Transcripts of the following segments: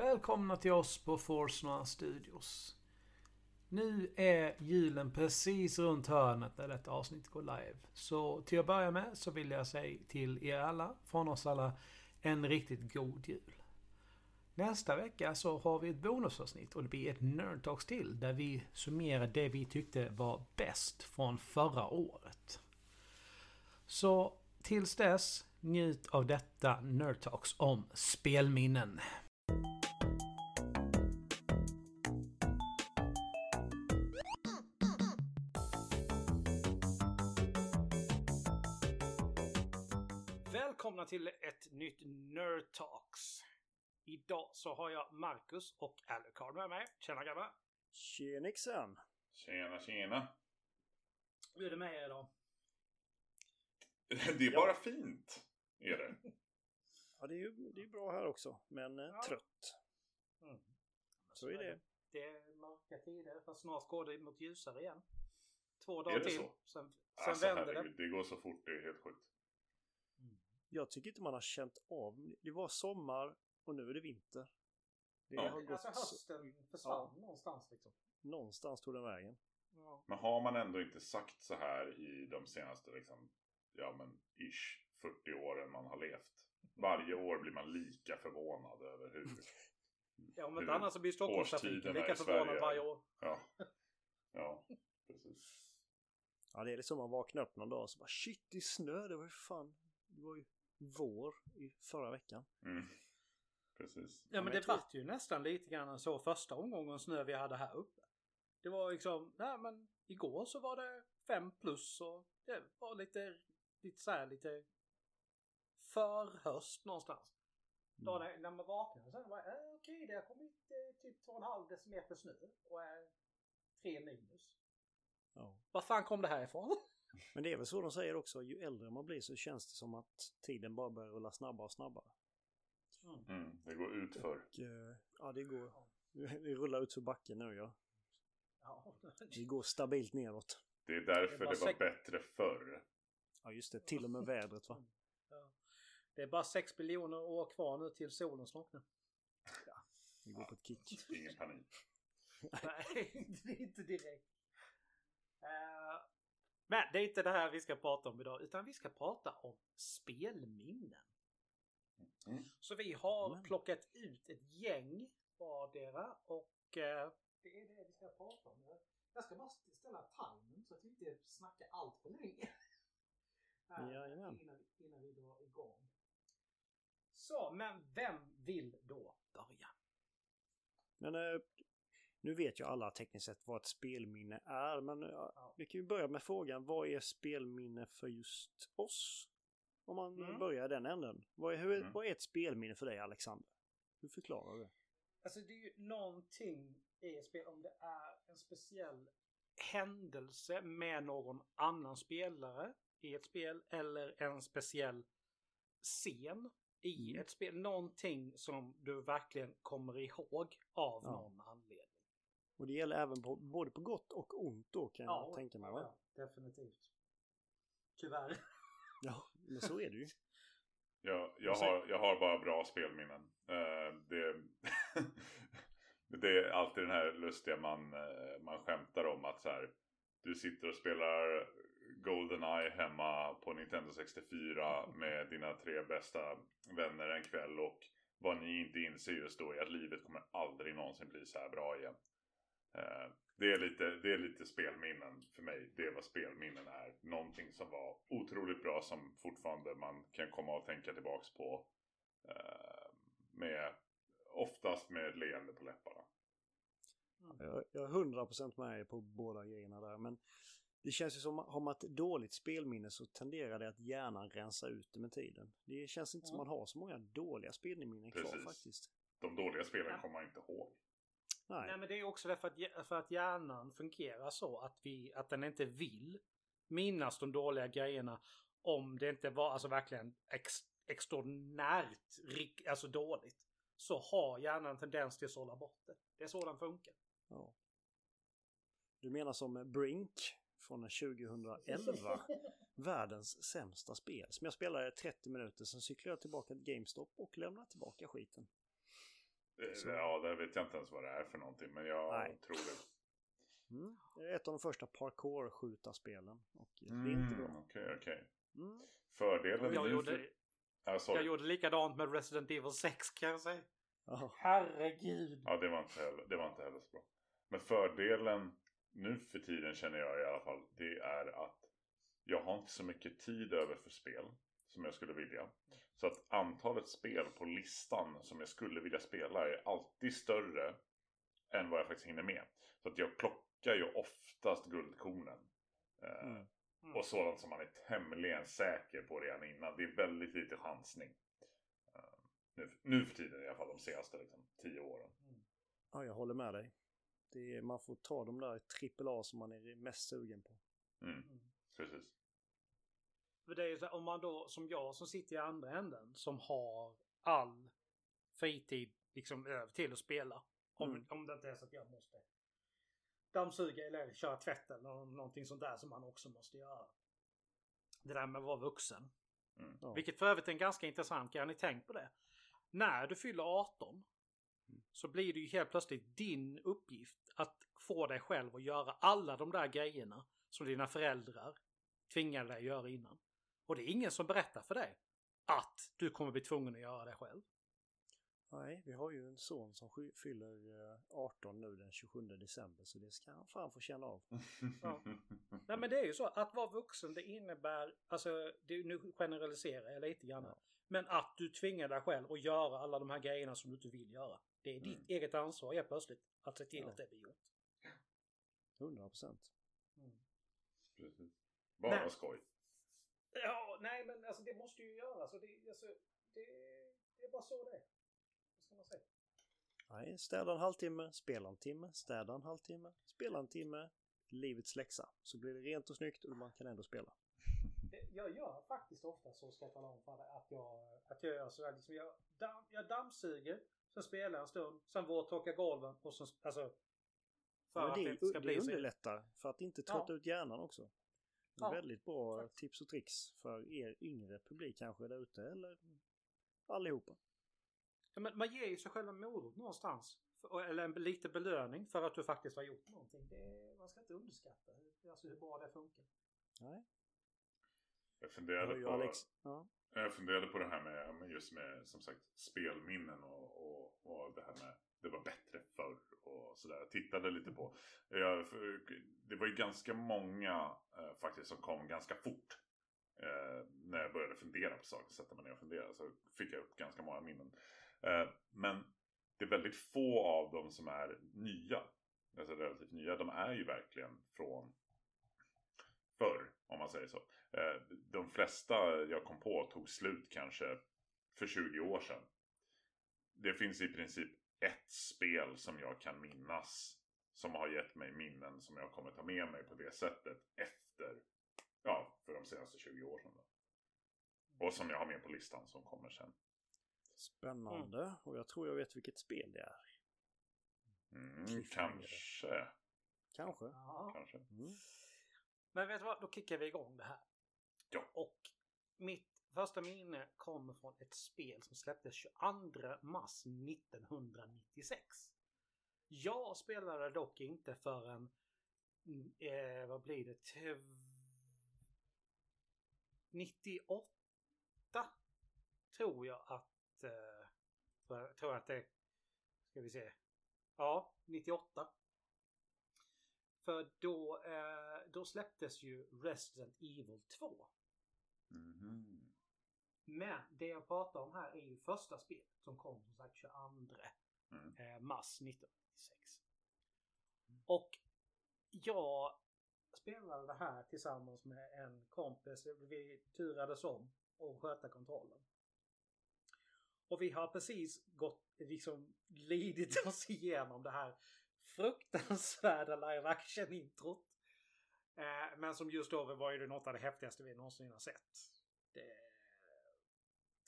Välkomna till oss på Forsnora Studios. Nu är julen precis runt hörnet när detta avsnitt går live. Så till att börja med så vill jag säga till er alla, från oss alla, en riktigt god jul. Nästa vecka så har vi ett bonusavsnitt och det blir ett Nerd Talks till där vi summerar det vi tyckte var bäst från förra året. Så tills dess, njut av detta Nerd Talks om spelminnen. Till ett nytt Nerd Talks. Idag så har jag Marcus och Alucard med mig. Tjena grabbar! Tjenixen! Tjena, tjena. Hur är det med er idag? Det är bara fint. Är det. Ja, det är ju det är bra här också, men eh, Ja. trött. Mm. Så är det. Det är mörka tider, fast snart går det mot ljusare igen. Två dagar det till. så? Sen, sen Alltså vänder det. herregud, det går så fort. Det är helt sjukt. Jag tycker inte man har känt av. Det var sommar och nu är det vinter. Det Ja. har gått... Alltså hösten försvann någonstans liksom. Någonstans tog den vägen. Ja. Men har man ändå inte sagt så här i de senaste, liksom, ja men ish, 40 åren man har levt. Varje år blir man lika förvånad över hur... Ja, om inte annat så blir Stockholmstrafiken lika förvånad varje år. Ja, ja precis. Ja, det är liksom man vaknar upp någon dag och så bara shit, det är snö. Det var ju fan... Det var ju vår i förra veckan. Mm. Precis. Ja men men det tror- vart ju nästan lite grann så första omgången snö vi hade här uppe. Det var liksom, nej men igår så var det fem plus och det var lite, lite så här lite förhöst någonstans. Då när, när man vaknade så var det eh, okej det har kommit eh, typ 2,5 decimeter snö och är 3 minus. Ja. Var fan kom det här ifrån? Men det är väl så de säger också. Ju äldre man blir så känns det som att tiden bara börjar rulla snabbare och snabbare. Mm, det går ut för. Och, eh, ja, det går... Det rullar ut för backen nu ja. Ja. Det går stabilt neråt. Det är därför Det är det, var sex- bättre förr. Ja just det, till och med vädret va. Ja. Det är bara 6 biljoner år kvar nu till solen slocknar. Vi går på ett kick. Ingen panik. Nej, det är inte direkt. Eh, men det är inte det här vi ska prata om idag, utan vi ska prata om spelminnen. Mm. Så vi har Jajamän. plockat ut ett gäng vardera och eh, det är det vi ska prata om. Jag ska bara ställa timern så att vi inte snackar allt för länge. Jajamän. innan, innan vi drar igång. Så, men vem vill då börja? Men eh, nu vet ju alla tekniskt sett vad ett spelminne är. Men vi kan ju börja med frågan. Vad är spelminne för just oss? Om man Mm. börjar den änden. Vad är, hur, Mm. vad är ett spelminne för dig Alexander? Hur förklarar du det? Alltså det är ju någonting i ett spel om det är en speciell händelse med någon annan spelare i ett spel eller en speciell scen i Mm. ett spel. Någonting som du verkligen kommer ihåg av Ja. någon anledning. Och det gäller även på, både på gott och ont då kan jag tänka mig. Va? ja, definitivt. Tyvärr. Ja, men så är det ju. Jag, jag, har, jag har bara bra spelminnen. Eh, det, det är alltid den här lustiga man, eh, man skämtar om att så här, du sitter och spelar Goldeneye hemma på Nintendo 64 med dina tre bästa vänner en kväll och vad ni inte inser just då är att livet kommer aldrig någonsin bli så här bra igen. Eh, det, är lite, det är lite spelminnen för mig. Det är vad spelminnen är. Någonting som var otroligt bra som fortfarande man kan komma och tänka tillbaks på. Eh, med, oftast med ett leende på läpparna. Jag, jag är 100% med på båda grejerna där. Men det känns ju som har man ett dåligt spelminne så tenderar det att hjärnan rensa ut det med tiden. Det känns inte som Ja. man har så många dåliga spelminnen kvar Precis. faktiskt. De dåliga spelen Ja. kommer man inte ihåg. Nej. Nej men det är också därför att, för att hjärnan fungerar så att, vi, att den inte vill minnas de dåliga grejerna om det inte var alltså verkligen ex, extraordinärt alltså dåligt. Så har hjärnan en tendens till att sålla bort det. Det är så den funkar. Ja. Du menar som Brink från 2011. Världens sämsta spel. Som jag spelade i 30 minuter, sen cyklade jag tillbaka till GameStop och lämnade tillbaka skiten. Eh, Så- Ja, det vet jag inte ens vad det är för någonting. Men jag Nej. tror det. Mm. Ett av de första parkour-skjutarspelen. Och det är inte bra. Okej, okej. Mm. Fördelen Jag gjorde, för... Sorry. jag gjorde likadant med Resident Evil 6 kan jag säga. Ja. Herregud. Ja, det var, inte heller, det var inte heller så bra. Men fördelen nu för tiden känner jag i alla fall. Det är att jag har inte så mycket tid över för spel. Som jag skulle vilja. Så att antalet spel på listan som jag skulle vilja spela är alltid större. Än vad jag faktiskt hinner med. Så att jag plockar ju oftast guldkornen. Eh, Mm. Mm. Och sådant som man är tämligen säker på redan innan. Det är väldigt lite chansning. Eh, nu, nu för tiden i alla fall de senaste liksom, tio åren. ja, jag håller med dig. Är, man får ta de där AAA som man är mest sugen på. Mm, precis. För det är ju så om man då som jag som sitter i andra änden som har all fritid liksom över till att spela. Om, Mm. om det inte är så att jag måste dammsuga eller köra tvätt eller nå- någonting sånt där som man också måste göra. Det där med att vara vuxen. Mm. Ja. Vilket för övrigt är en ganska intressant grej. Har ni tänkt på det? När du fyller 18 så blir det ju helt plötsligt din uppgift att få dig själv att göra alla de där grejerna som dina föräldrar tvingade dig att göra innan. Och det är ingen som berättar för dig att du kommer bli tvungen att göra det själv. Nej, vi har ju en son som fyller eh, 18 nu den 27 december så det ska han fan få känna av. Ja. Nej men det är ju så att vara vuxen det innebär, alltså det, nu generaliserar jag lite grann. Ja. Men att du tvingar dig själv att göra alla de här grejerna som du inte vill göra. Det är ditt Mm. eget ansvar helt plötsligt att se till Ja. att det blir gjort. 100 procent. precis. Bara Nej. skoj. Ja, nej men alltså det måste ju göras. och det, alltså, det, det är bara så det är. Vad ska man säga? Nej, städa en halvtimme, spela en timme, städa en halvtimme, spela en timme. Livets läxa. Så blir det rent och snyggt och man kan ändå spela. Det- Jag gör faktiskt ofta så, ska jag tala om för dig, att jag, att jag gör sådär. Liksom jag, damm, jag dammsuger, sen spelar jag en stund, sen våttorkar golven och sen, alltså... För att det, det inte ska det bli underlättar för att inte trötta Ja. ut hjärnan också. Ja, väldigt bra exakt. tips och tricks för er yngre publik kanske där ute eller allihopa. Ja, men man ger ju sig själv en morot någonstans. För, eller en lite belöning för att du faktiskt har gjort någonting. Det, man ska inte underskatta hur, alltså hur bra det funkar. Nej, Jag det funderade på... Alex. Ja. Eh, jag funderade på det här med, just med som sagt spelminnen och, och, och det här med det var bättre förr och sådär. Jag tittade lite på. Jag, det var ju ganska många eh, faktiskt som kom ganska fort. Eh, när jag började fundera på saker, sätta mig ner och fundera så fick jag upp ganska många minnen. Eh, men det är väldigt få av dem som är nya. Alltså relativt nya. De är ju verkligen från förr, om man säger så. Eh, de flesta jag kom på tog slut kanske för 20 år sedan. Det finns i princip ett spel som jag kan minnas som har gett mig minnen som jag kommer ta med mig på det sättet efter, ja, för de senaste 20 år sedan. Då. Och som jag har med på listan som kommer sen. Spännande. Och jag tror jag vet vilket spel det är. Mm, kanske, Kanske. Ja. kanske. Mm. Men vet du vad? Då kickar vi igång det här. Ja. Och mitt första minne kommer från ett spel som släpptes 22 mars 1996. Jag spelade dock inte förrän, mm, eh, vad blir det, 98 tror jag att, eh, tror jag att det, ska vi se, ja, 98. För då, eh, då släpptes ju Resident Evil 2. Mhm. Men det jag pratar om här är ju första spelet som kom som sagt 22 Mm. eh, mars 1996. Och jag spelade det här tillsammans med en kompis. Vi turades om att sköta kontrollen. Och vi har precis gått, liksom glidit oss igenom det här fruktansvärda live action introt. Eh, men som just då var ju det något av det häftigaste vi någonsin har sett. Det,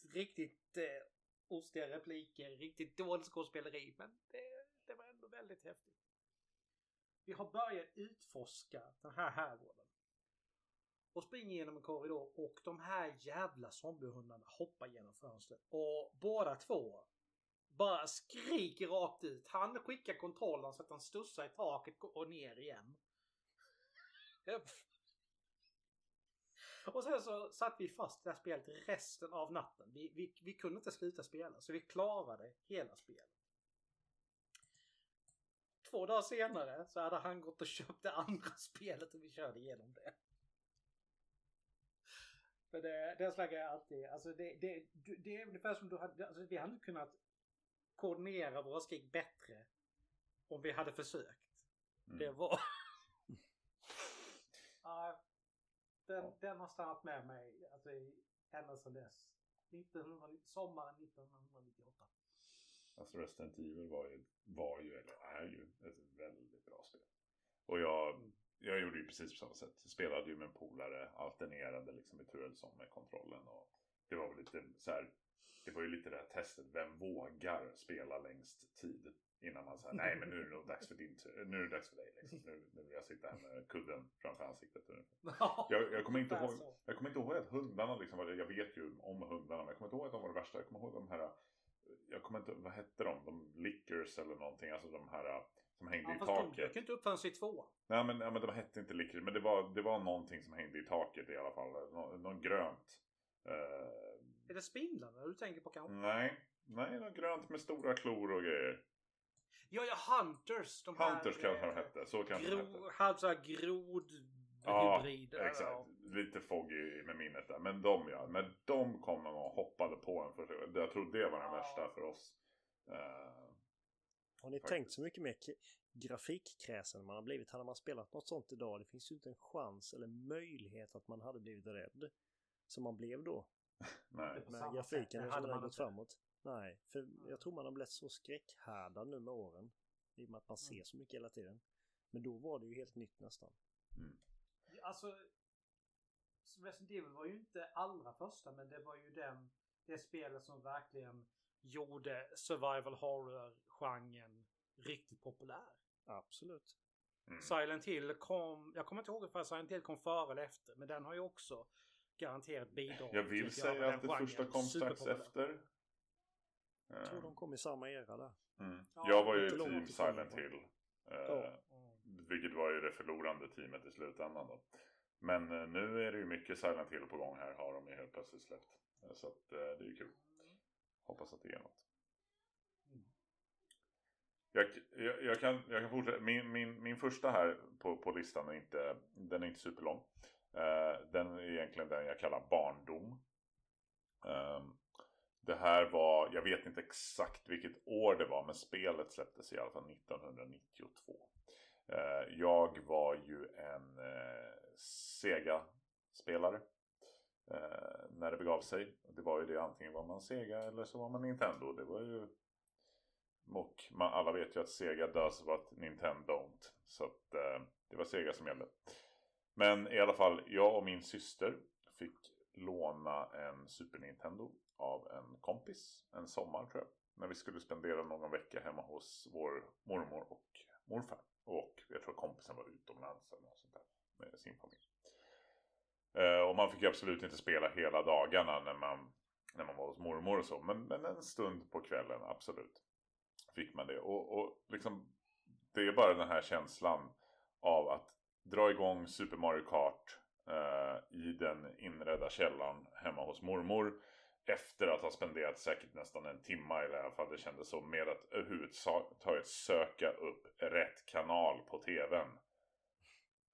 riktigt eh, ostiga repliker, riktigt dåligt skådespeleri. Men det, det var ändå väldigt häftigt. Vi har börjat utforska den här herrgården. Och springer genom en korridor och de här jävla zombiehundarna hoppar genom fönstret. Och båda två bara skriker rakt ut. Han skickar kontrollen så att den studsar i taket och ner igen. Och sen så satt vi fast i det här spelet resten av natten. Vi, vi, vi kunde inte sluta spela så vi klarade hela spelet. Två dagar senare så hade han gått och köpt det andra spelet och vi körde igenom det. För det, det slagar jag alltid. Alltså det, det, det är ungefär som du hade, alltså vi hade kunnat koordinera våra skrik bättre om vi hade försökt. Mm. Det var... ja, den, den har stannat med mig alltså, ända sedan dess. 1900, sommaren 1998. Alltså Resident Evil var ju, var ju, eller är ju, ett väldigt bra spel. Och jag, Mm. jag gjorde ju precis på samma sätt. Spelade ju med en polare, alternerade liksom i tur som med kontrollen. Och det var väl lite så här, det var ju lite det här testet, vem vågar spela längst tid? Innan man säger nej men nu är det nog dags för din tur, nu är det dags för dig liksom. Nu, nu vill jag sitta här med kudden framför ansiktet. Jag, jag kommer inte ihåg, jag kommer inte ihåg att hundarna liksom var det, jag vet ju om hundarna men jag kommer inte ihåg att de var det värsta. Jag kommer ihåg de här, jag kommer inte, vad hette de? De lickers eller någonting, alltså de här som hängde Ja, i fast de taket. dök inte upp förrän i tvåan. Nej men, ja, men de hette inte lickers, men det var, det var någonting som hängde i taket i alla fall. Nå, någon grönt. Eh, Är det spindlarna du tänker på kanske? nej, nej, något grönt med stora klor och grejer. Ja, ja, Hunters. De här, Hunters kanske de eh, hette, så kanske de hette. Gro, halv såhär grod Ja, hybrid. exakt. Lite foggy med minnet där. Men de ja, när de kom och hoppade på en för Jag tror det var den Ja. värsta för oss. Eh, Har ni Faktiskt. tänkt så mycket mer grafikkräsen man har blivit? Hade man spelat något sånt idag, det finns ju inte en chans eller möjlighet att man hade blivit rädd. Som man blev då. nej. Med grafiken som hade har man gått framåt. Nej, för jag tror man har blivit så skräckhärdad nu med åren. I och med att man ser så mycket hela tiden. Men då var det ju helt nytt nästan. Alltså, Resident Evil var ju inte allra första, men det var ju den, det spelet som verkligen gjorde survival horror-genren riktigt populär. Absolut. Mm. Silent Hill kom, jag kommer inte ihåg ifall Silent Hill kom före eller efter, men den har ju också garanterat bidragit Jag vill säga den att det genren första kom strax efter. Jag tror de kom i samma era där. Mm. Ja, Jag var ju team Silent. Hill. Eh. Vilket var ju det förlorande teamet i slutändan då. Men eh, nu är det ju mycket Silent Hill på gång här har de ju helt plötsligt släppt. Eh, Så att eh, det är ju kul. Hoppas att det är något. Jag, jag, jag, kan, jag kan fortsätta. Min, min, min första här på, på listan är inte, den är inte superlång. Eh, den är egentligen den jag kallar barndom. Ehm, det här var, jag vet inte exakt vilket år det var, men spelet släpptes i alla fall 1992. Eh, jag var ju en eh, Sega-spelare eh, när det begav sig. Det var ju det antingen var man Sega eller så var man Nintendo. Det var ju... Och man, alla vet ju att Sega does what Nintendo don't. Så att det var Sega som gällde. Men i alla fall, jag och min syster fick låna en Super Nintendo av en kompis en sommar tror jag. När vi skulle spendera någon vecka hemma hos vår mormor och morfar. Och jag tror kompisen var utomlands eller något sånt där med sin familj. Eh, och man fick ju absolut inte spela hela dagarna när man, när man var hos mormor och så. Men, men en stund på kvällen, absolut. Fick man det. Och, och liksom, det är bara den här känslan av att dra igång Super Mario Kart eh, i den inredda källaren hemma hos mormor. Efter att ha spenderat säkert nästan en timme i alla fall det kändes så med att överhuvudtaget söka upp rätt kanal på tvn.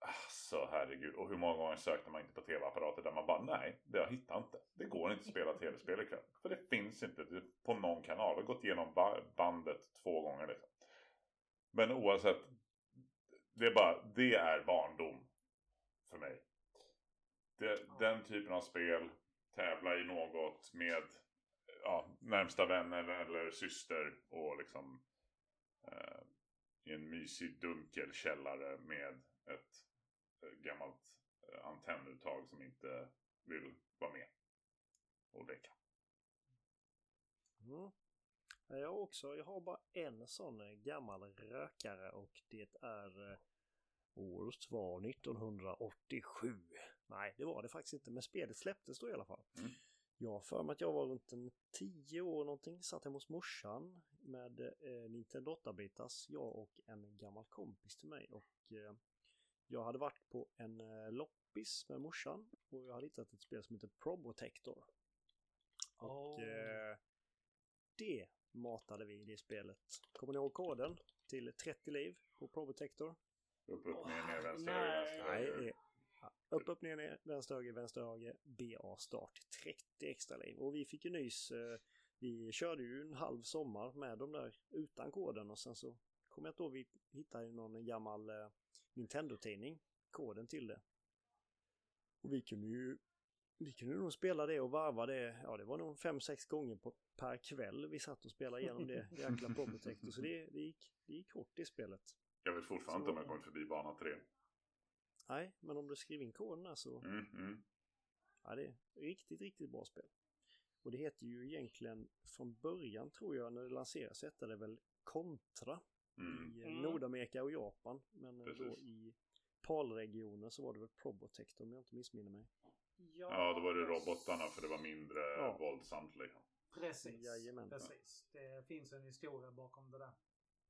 Alltså herregud. Och hur många gånger sökte man inte på tv-apparater där man bara nej, det jag hittar inte. Det går inte att spela tv-spel ikväll. För det finns inte på någon kanal. Jag har gått igenom bandet två gånger liksom. Men oavsett. Det är bara, det är barndom. För mig. Det, den typen av spel. Tävla i något med ja, närmsta vänner eller syster. Och liksom eh, i en mysig dunkel källare med ett eh, gammalt eh, antennuttag som inte vill vara med och leka. Mm. Jag också, jag har bara en sån eh, gammal rökare och det är året var 1987. Nej, det var det faktiskt inte, men spelet släpptes då i alla fall. Mm. Jag har för mig att jag var runt en 10 år någonting, satt hemma hos morsan med eh, Nintendo 8-bitars, jag och en gammal kompis till mig och eh, jag hade varit på en eh, loppis med morsan och jag hade hittat ett spel som heter Probotector. Och Oh. eh, det matade vi i det spelet. Kommer ni ihåg koden till 30 liv på Probotector? Upp, upp, ner, ner, vänster, Nej. höger, vänster, Nej, höger. Upp, upp, ner, ner, vänster, höger, vänster, höger, BA start. 30 extra liv. Och vi fick ju nys. eh, Vi körde ju en halv sommar med dem där utan koden och sen så kom jag inte ihåg, vi hittade ju någon gammal eh, Nintendo-tidning, koden till det. Och vi kunde ju vi kunde nog spela det och varva det, ja det var nog 5-6 gånger på, per kväll vi satt och spelade igenom det jäkla Probotector. Så det, det, gick, det gick hårt i spelet. Jag vet fortfarande inte om jag kommit förbi bana 3. Nej, men om du skriver in koden där så Mm, mm. Ja, det är riktigt, riktigt bra spel. Och det heter ju egentligen från början tror jag när det lanserades hette det väl Contra Mm. i Mm. Nordamerika och Japan. Men då Precis. i PAL-regionen så var det väl Probotector om jag inte missminner mig. Ja, då var det robotarna för det var mindre Ja. våldsamt liksom. Precis. Jajamän. Precis. Det finns en historia bakom det där.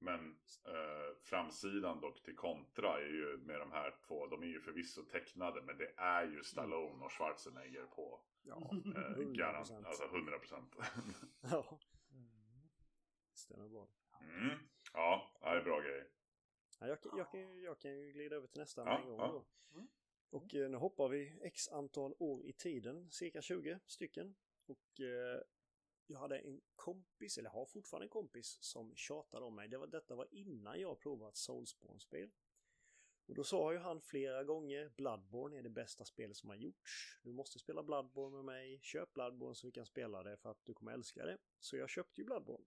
Men eh, framsidan dock till kontra är ju med de här två, de är ju förvisso tecknade men det är ju Stallone och Schwarzenegger på. Ja, Eh, 100%. garant, alltså 100 procent. ja Mm. stämmer bra. mm. Ja, det är bra grejer. Ja, jag, kan- jag, kan, jag kan ju glida över till nästa Ja, med en gång ja. då. Mm. Och eh, nu hoppar vi x antal år i tiden, cirka 20 stycken. Och eh, jag hade en kompis, eller har fortfarande en kompis, som tjatade om mig. Det var, detta var innan jag provat Soulspawn-spel. Och då sa ju han flera gånger Bloodborne är det bästa spelet som har gjorts. Du måste spela Bloodborne med mig. Köp Bloodborne så vi kan spela det för att du kommer älska det. Så jag köpte ju Bloodborne.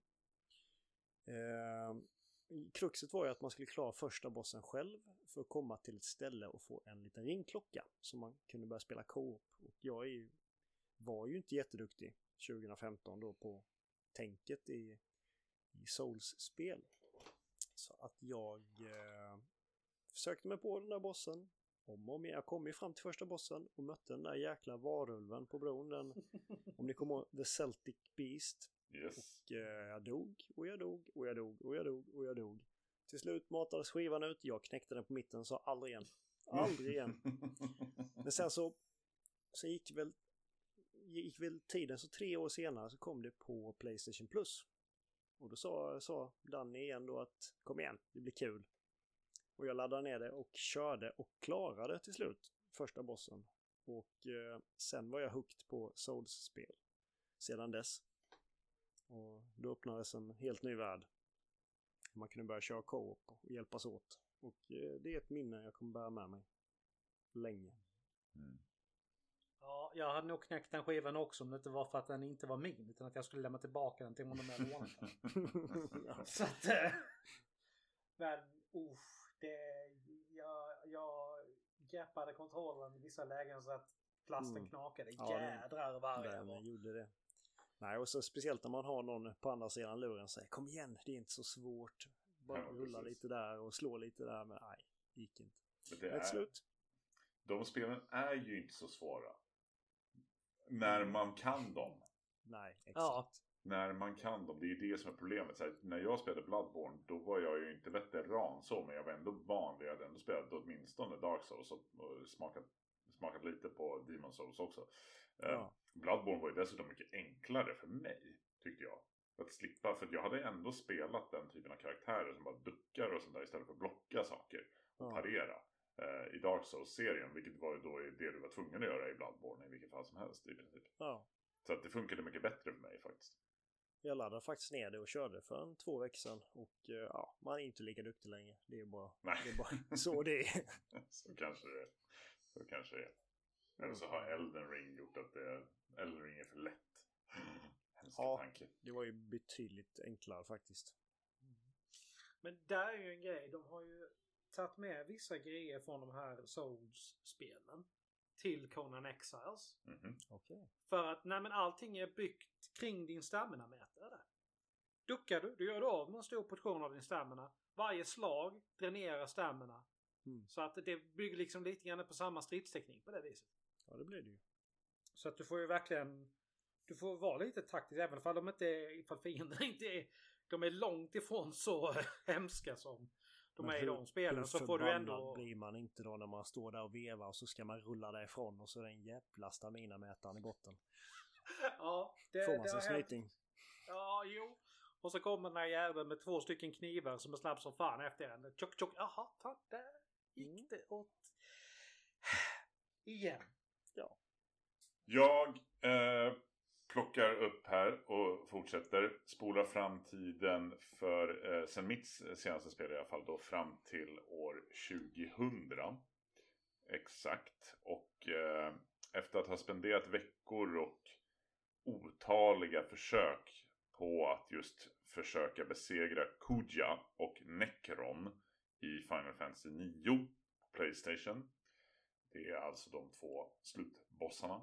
Eh, kruxet var ju att man skulle klara första bossen själv för att komma till ett ställe och få en liten ringklocka så man kunde börja spela co-op. Och jag är ju, var ju inte jätteduktig 2015 då på tänket i, i Souls-spel. Så att jag eh, försökte mig på den där bossen om och om igen. Jag kom ju fram till första bossen och mötte den där jäkla varulven på bron. Den, om ni kommer ihåg The Celtic Beast. Yes. Och eh, jag dog och jag dog och jag dog och jag dog och jag dog. Till slut matades skivan ut. Jag knäckte den på mitten och sa aldrig igen. Aldrig igen. Men sen så, så gick väl, gick väl tiden så tre år senare så kom det på Playstation Plus. Och då sa, sa Danny igen då att kom igen, det blir kul. Och jag laddade ner det och körde och klarade till slut första bossen. Och eh, sen var jag hooked på Souls-spel sedan dess. Och då öppnades en helt ny värld. Man kunde börja köra co-op och hjälpas åt. Och eh, det är ett minne jag kommer bära med mig. Länge. Mm. Ja, jag hade nog knäckt den skivan också om det inte var för att den inte var min. Utan att jag skulle lämna tillbaka den till honom med lånat den. ja. Så att... eh, Men usch, det... Jag, jag greppade kontrollen i vissa lägen så att plasten Mm. knakade. Ja, Jädrar vad arg jag var. gjorde det. Nej, och så speciellt när man har någon på andra sidan luren säger kom igen, det är inte så svårt. Bara Ja, rulla precis. lite där och slå lite där, men nej, det gick inte. Men det är, slut. de spelen är ju inte så svåra. När man kan dem. Nej, exakt. Ja. När man kan dem, det är ju det som är problemet. Så här, när jag spelade Bloodborne, då var jag ju inte veteran så, men jag var ändå van. Jag hade ändå spelat åtminstone Dark Souls och, och smakat, smakat lite på Demon Souls också. Eh, Ja. Bloodborne var ju dessutom mycket enklare för mig, tyckte jag. Att slippa, för jag hade ändå spelat den typen av karaktärer som bara duckar och sånt där istället för att blocka saker och Ja. parera. Eh, I Dark Souls-serien, vilket var ju då det du var tvungen att göra i Bloodborne i vilket fall som helst i princip. ja. Så att det funkade mycket bättre för mig faktiskt. Jag laddade faktiskt ner det och körde för en två veckor sedan. Och eh, ja, man är inte lika duktig längre. Det är bara, Nej. det är bara så det är. Så kanske det är. Så kanske det är. Eller så har Elden Ring gjort att det, Elden Ring är för lätt. Hemska Ja. tanke. Det var ju betydligt enklare faktiskt. Men där är ju en grej. De har ju tagit med vissa grejer från de här Souls-spelen till Conan Exiles. Mhm. Okej. För att nej, men allting är byggt kring din stamina-mätare där. Duckar du, då gör du av med en stor portion av din stamina. Varje slag dränerar stamina. Mm. Så att det bygger liksom lite grann på samma stridsteknik på det viset. Ja, det blir det ju. Så att du får ju verkligen du får vara lite taktisk även ifall de inte är, ifall fienderna inte är, de är långt ifrån så hemska som de Men är i de spelen så får du ändå... blir man inte då när man står där och vevar och så ska man rulla därifrån och så är det en jävla staminamätaren i botten. Ja, det, Får man det sin har hänt. snyting. Ja, jo. Och så kommer den här jäveln med två stycken knivar som är snabb som fan efter en. Tjock, tjock. Jaha, fan, där gick Mm. det åt... Igen. Jag eh, plockar upp här och fortsätter. Spolar fram tiden för, eh, sen mitt senaste spel i alla fall, då fram till år 2000. Exakt. Och eh, efter att ha spenderat veckor och otaliga försök på att just försöka besegra Kuja och Necron i Final Fantasy 9 på Playstation. Det är alltså de två slutbossarna.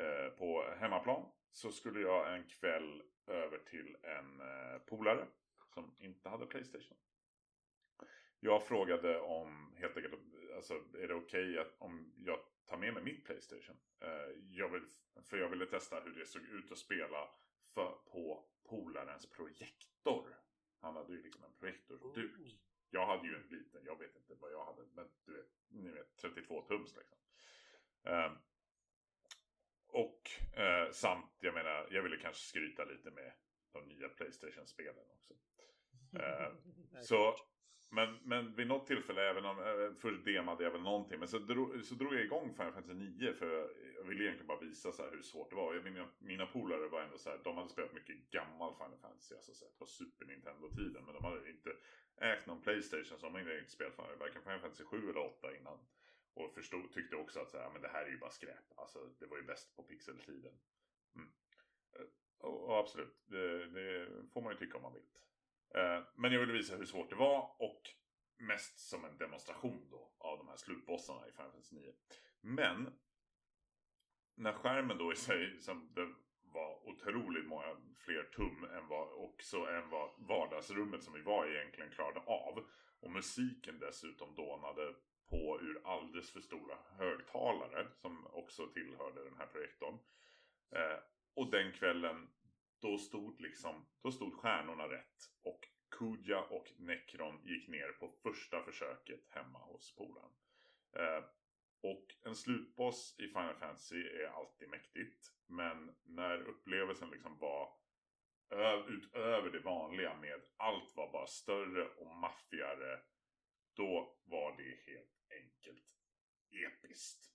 Eh, på hemmaplan så skulle jag en kväll över till en eh, polare som inte hade Playstation. Jag frågade om, helt enkelt, alltså är det okej att om jag tar med mig mitt Playstation? Eh, jag vill, för jag ville testa hur det såg ut att spela för, på polarens projektor. Han hade ju liksom en projektorduk. Jag hade ju en liten, jag vet inte vad jag hade, men du vet, ni vet 32 tums liksom. Ehm, och eh, samt, jag menar, jag ville kanske skryta lite med de nya Playstation-spelen också. Eh, så, men, men vid något tillfälle, även om, eh, först demade jag väl någonting, men så drog, så drog jag igång Final Fantasy 9 för jag ville egentligen bara visa så hur svårt det var. Jag, mina, mina polare var ändå så här, de hade spelat mycket gammal Final Fantasy, alltså så här, på Super Nintendo-tiden, men de hade inte ägt någon Playstation så de hade inte spelat varken Final Fantasy 7 eller 8 innan. Och förstod, tyckte också att så här, men det här är ju bara skräp. Alltså det var ju bäst på pixeltiden. Mm. Eh, och, och absolut, det, det får man ju tycka om man vill. Eh, men jag ville visa hur svårt det var och mest som en demonstration då av de här slutbossarna i Final Fantasy 9. Men när skärmen då i sig, som det var otroligt många fler tum än vad, också än vad vardagsrummet som vi var i egentligen klarade av. Och musiken dessutom dånade på ur alldeles för stora högtalare som också tillhörde den här projektorn. Eh, och den kvällen då stod liksom, då stod stjärnorna rätt och Kuja och Necron gick ner på första försöket hemma hos polaren. Eh, och en slutboss i Final Fantasy är alltid mäktigt. Men när upplevelsen liksom var utöver det vanliga med allt var bara större och maffigare. Då var det helt enkelt episkt.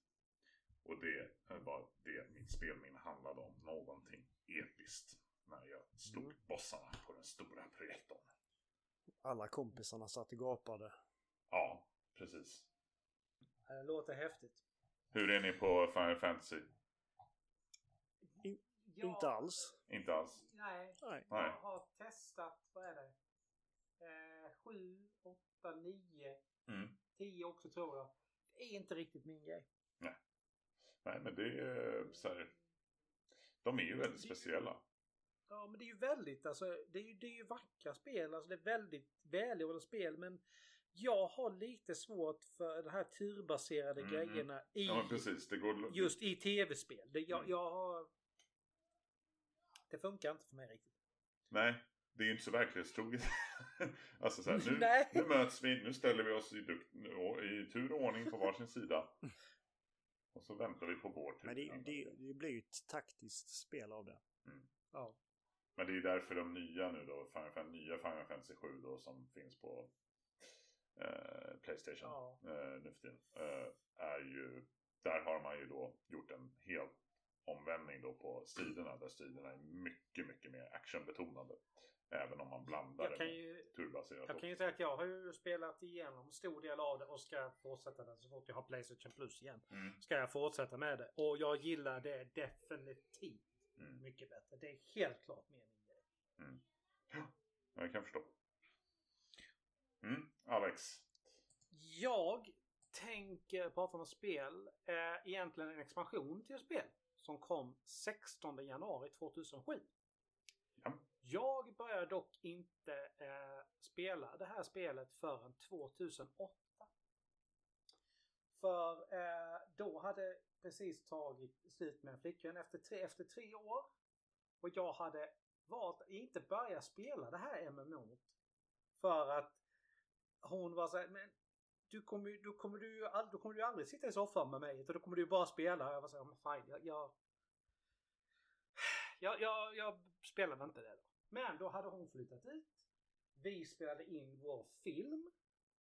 Och det var det mitt spelminne handlade om. Någonting episkt. När jag slog Mm. bossarna på den stora projektorn. Alla kompisarna satt och gapade. Ja, precis. Det låter häftigt. Hur är ni på Final Fantasy? Inte alls. Inte alls? Nej. Nej. Nej. Jag har testat, vad är det? Eh, 7, 8, 9, Mm. 10 också tror jag. Det är inte riktigt min grej. Nej, men det är så här. De är ju väldigt speciella. Ja, men det är ju väldigt, alltså, det är ju, det är ju vackra spel, alltså det är väldigt välgjorda spel, men jag har lite svårt för de här turbaserade Mhm. grejerna i, Ja, precis. Det går... just i tv-spel. Det, jag, Mm. jag har... Det funkar inte för mig riktigt. Nej, det är ju inte så verklighetstroget. alltså så här, nu, Nej. nu möts vi, nu ställer vi oss i, i tur och ordning på varsin sida. Och så väntar vi på vår tur. Men det, det, det blir ju ett taktiskt spel av det. Ja. Men det är därför de nya nu då, Final, Fan- nya Final Fantasy 7 då som finns på eh, Playstation Ja. eh, nu för tiden. Eh, är ju, där har man ju då gjort en hel omvändning då på striderna. Där striderna är mycket, mycket mer actionbetonade. Även om man blandar Jag kan ju turbaserat. Jag kan ju säga att jag har ju spelat igenom stor del av det och ska fortsätta det så fort jag har Playstation Plus igen. Mm, Ska jag fortsätta med det. Och jag gillar det definitivt mm, mycket bättre. Det är helt klart mer min grej. mm. Ja, jag kan förstå. Mm, Alex. Jag tänker prata om spel. Eh, egentligen en expansion till ett spel. Som kom 16 januari 2007. Jag började dock inte eh, spela det här spelet förrän 2008. För eh, då hade precis tagit slut med en flickvän efter tre, efter tre år. Och jag hade valt att inte börja spela det här MMO. För att hon var så här, men du kommer, du kommer, du, all, du kommer du aldrig sitta i soffan med mig utan då kommer du bara spela. Och Jag var så här, men fine, jag, jag, jag, jag, jag spelade inte det då. Men då hade hon flyttat ut. Vi spelade in vår film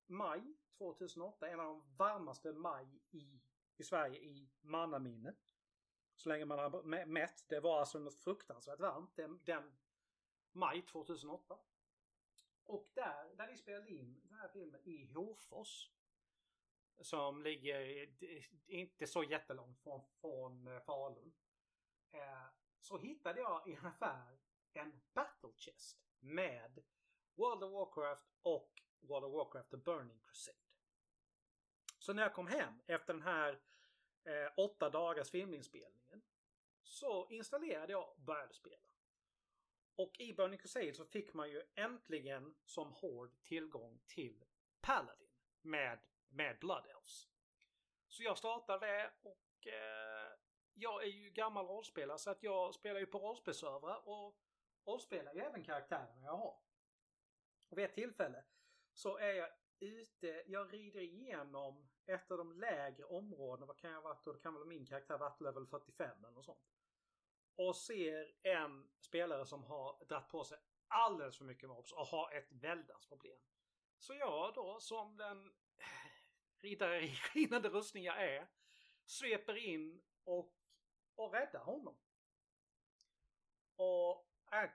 maj 2008. En av de varmaste maj i, i Sverige i mannaminne. Så länge man har mätt. Det var alltså något fruktansvärt varmt den, den maj 2008. Och där, där vi spelade in den här filmen i Hofors. Som ligger inte så jättelångt från, från eh, Falun. Eh, så hittade jag i en affär en Battle Chest med World of Warcraft och World of Warcraft The Burning Crusade. Så när jag kom hem efter den här eh, åtta dagars filminspelningen så installerade jag och började spela. Och i Burning Crusade så fick man ju äntligen som hård tillgång till Paladin med, med Blood Elves. Så jag startade det och eh, jag är ju gammal rollspelare så att jag spelar ju på rollspelsservrar och avspelar ju även karaktärerna jag har. Och vid ett tillfälle så är jag ute, jag rider igenom ett av de lägre områdena. Vad kan jag ha varit då? Det kan väl min karaktär varit level 45 eller något sånt. Och ser en spelare som har dragit på sig alldeles för mycket mobs och har ett väldans problem. Så jag då som den riddare i skinande rustning jag är sveper in och, och räddar honom. Och äh,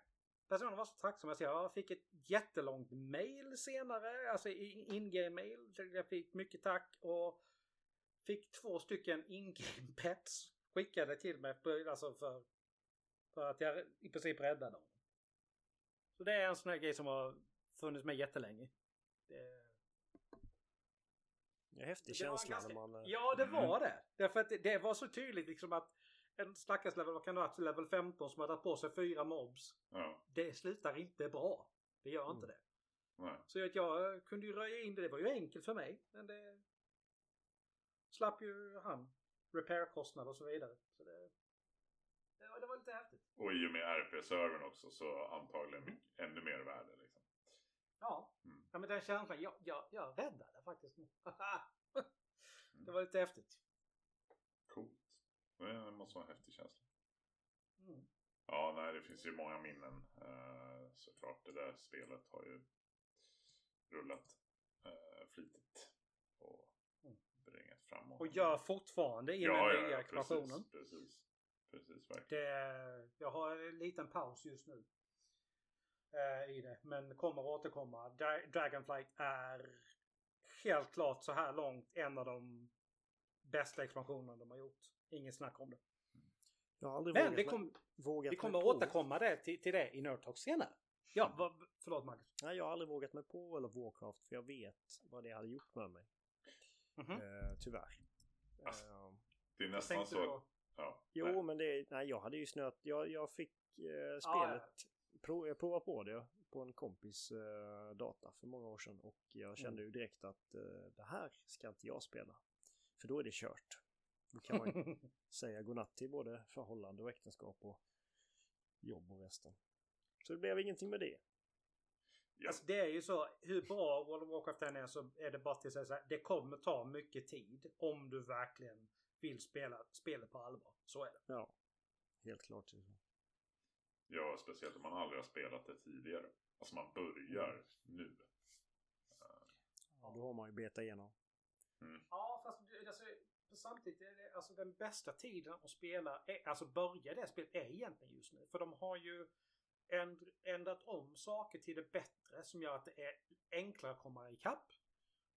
personen var så tacksam. Jag, säger, jag fick ett jättelångt mail senare, alltså in-game mail. Jag fick mycket tack och fick två stycken in-game pets skickade till mig alltså för, för att jag i princip räddade dem. Så det är en sån här grej som har funnits med jättelänge. Det, en häftig känsla ganska- när man... eh, Ja, det Mm. var det. Därför att det, det var så tydligt liksom att en stackars level, vad kan det ha level 15 som har dragit på sig fyra mobs. Ja, Det slutar inte bra. Det gör inte Mm. det. nej. Så att jag kunde ju röja in det. Det var ju enkelt för mig. Men det slapp ju han repairkostnader och så vidare. Så det, det, var, det var lite häftigt. Och i och med RP-servern också så antagligen mycket- ännu mer värde liksom. Ja. Mm. ja men den känslan. Jag, jag, jag räddade faktiskt. det var lite häftigt. Coolt. Det måste vara en häftig känsla. Mm. Ja, nej, det finns ju många minnen. Eh, såklart, det där spelet har ju rullat eh, flitigt och Mm. bringat framåt. Och gör fortfarande i och med nya expansionen. Precis, precis. Precis, verkligen. Det, jag har en liten paus just nu. Eh, I det. Men kommer återkomma. Dra- Dragonflight är helt klart så här långt en av de bästa expansionerna de har gjort. Ingen snack om det. Jag har aldrig Men vågat, vi, kom, vågat vi kommer på- återkomma det till, till det i Nerd Talk senare. Ja, vad, förlåt Marcus. Nej, jag har aldrig vågat mig på World of Warcraft för jag vet vad det hade gjort med mig. Mhm. Eh, tyvärr. Alltså, Eh, Det är nästan så att... Ja, jo, nej. men det, nej, jag hade ju snöat. Jag, jag fick ja. spelet. Prov, jag provade på det på en kompis eh, data för många år sedan och jag kände ju direkt att det här ska inte jag spela. För då är det kört. Då kan man säga godnatt till både förhållande och äktenskap och jobb och resten. Så det blev ingenting med det. Alltså det är ju så, hur bra World of Warcraft än är så är det bara till att säga så här, det kommer ta mycket tid om du verkligen vill spela spelet på allvar. Så är det. Ja, helt klart. ja, speciellt om man aldrig har spelat det tidigare. Alltså man börjar nu. Ja, då har man ju beta igenom. Ja, fast alltså, samtidigt är det alltså den bästa tiden att spela, är, alltså börja det spelet, är egentligen just nu. För de har ju änd, ändrat om saker till det bättre som gör att det är enklare att komma ikapp.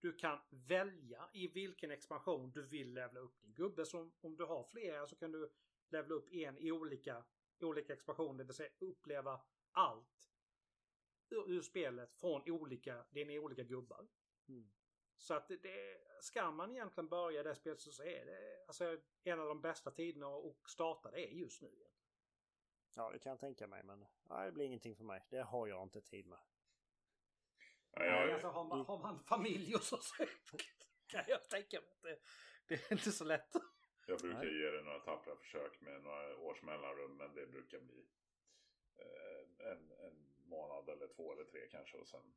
Du kan välja i vilken expansion du vill levla upp din gubbe. Så om, om du har flera så kan du levla upp en i olika, olika expansioner. Det vill säga uppleva allt ur, ur spelet från olika, dina olika gubbar. Mm. Så att det, det, ska man egentligen börja det spelet så är det alltså, en av de bästa tiderna att starta det är just nu. Ja, det kan jag tänka mig, men nej, det blir ingenting för mig. Det har jag inte tid med. Nej, jag, alltså, har, man, har man familj och så, så kan jag tänka mig att det, det är inte så lätt. Jag brukar Nej. ge det några tappra försök med några års mellanrum. Men det brukar bli eh, en, en månad eller två eller tre kanske. Och sen.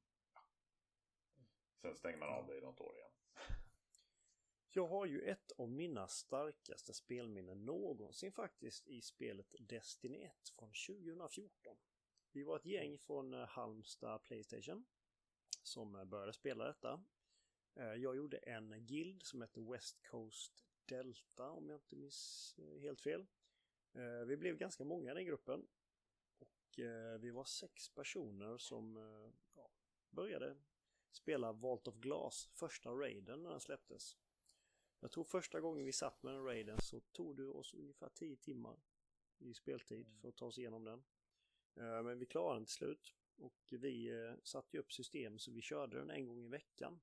sen stänger man av det i något år igen. Jag har ju ett av mina starkaste spelminnen någonsin faktiskt i spelet Destiny 1 från 2014. Vi var ett gäng från eh, Halmstad Playstation som eh, började spela detta. Eh, Jag gjorde en guild som hette West Coast Delta om jag inte minns helt fel. Vi blev ganska många i den gruppen. Och vi var sex personer som ja, började spela Vault of Glass, första raiden när den släpptes. Jag tror första gången vi satt med den raiden så tog det oss ungefär 10 timmar i speltid för att ta oss igenom den. Eh, men vi klarade den till slut och vi eh, satte ju upp system så vi körde den en gång i veckan.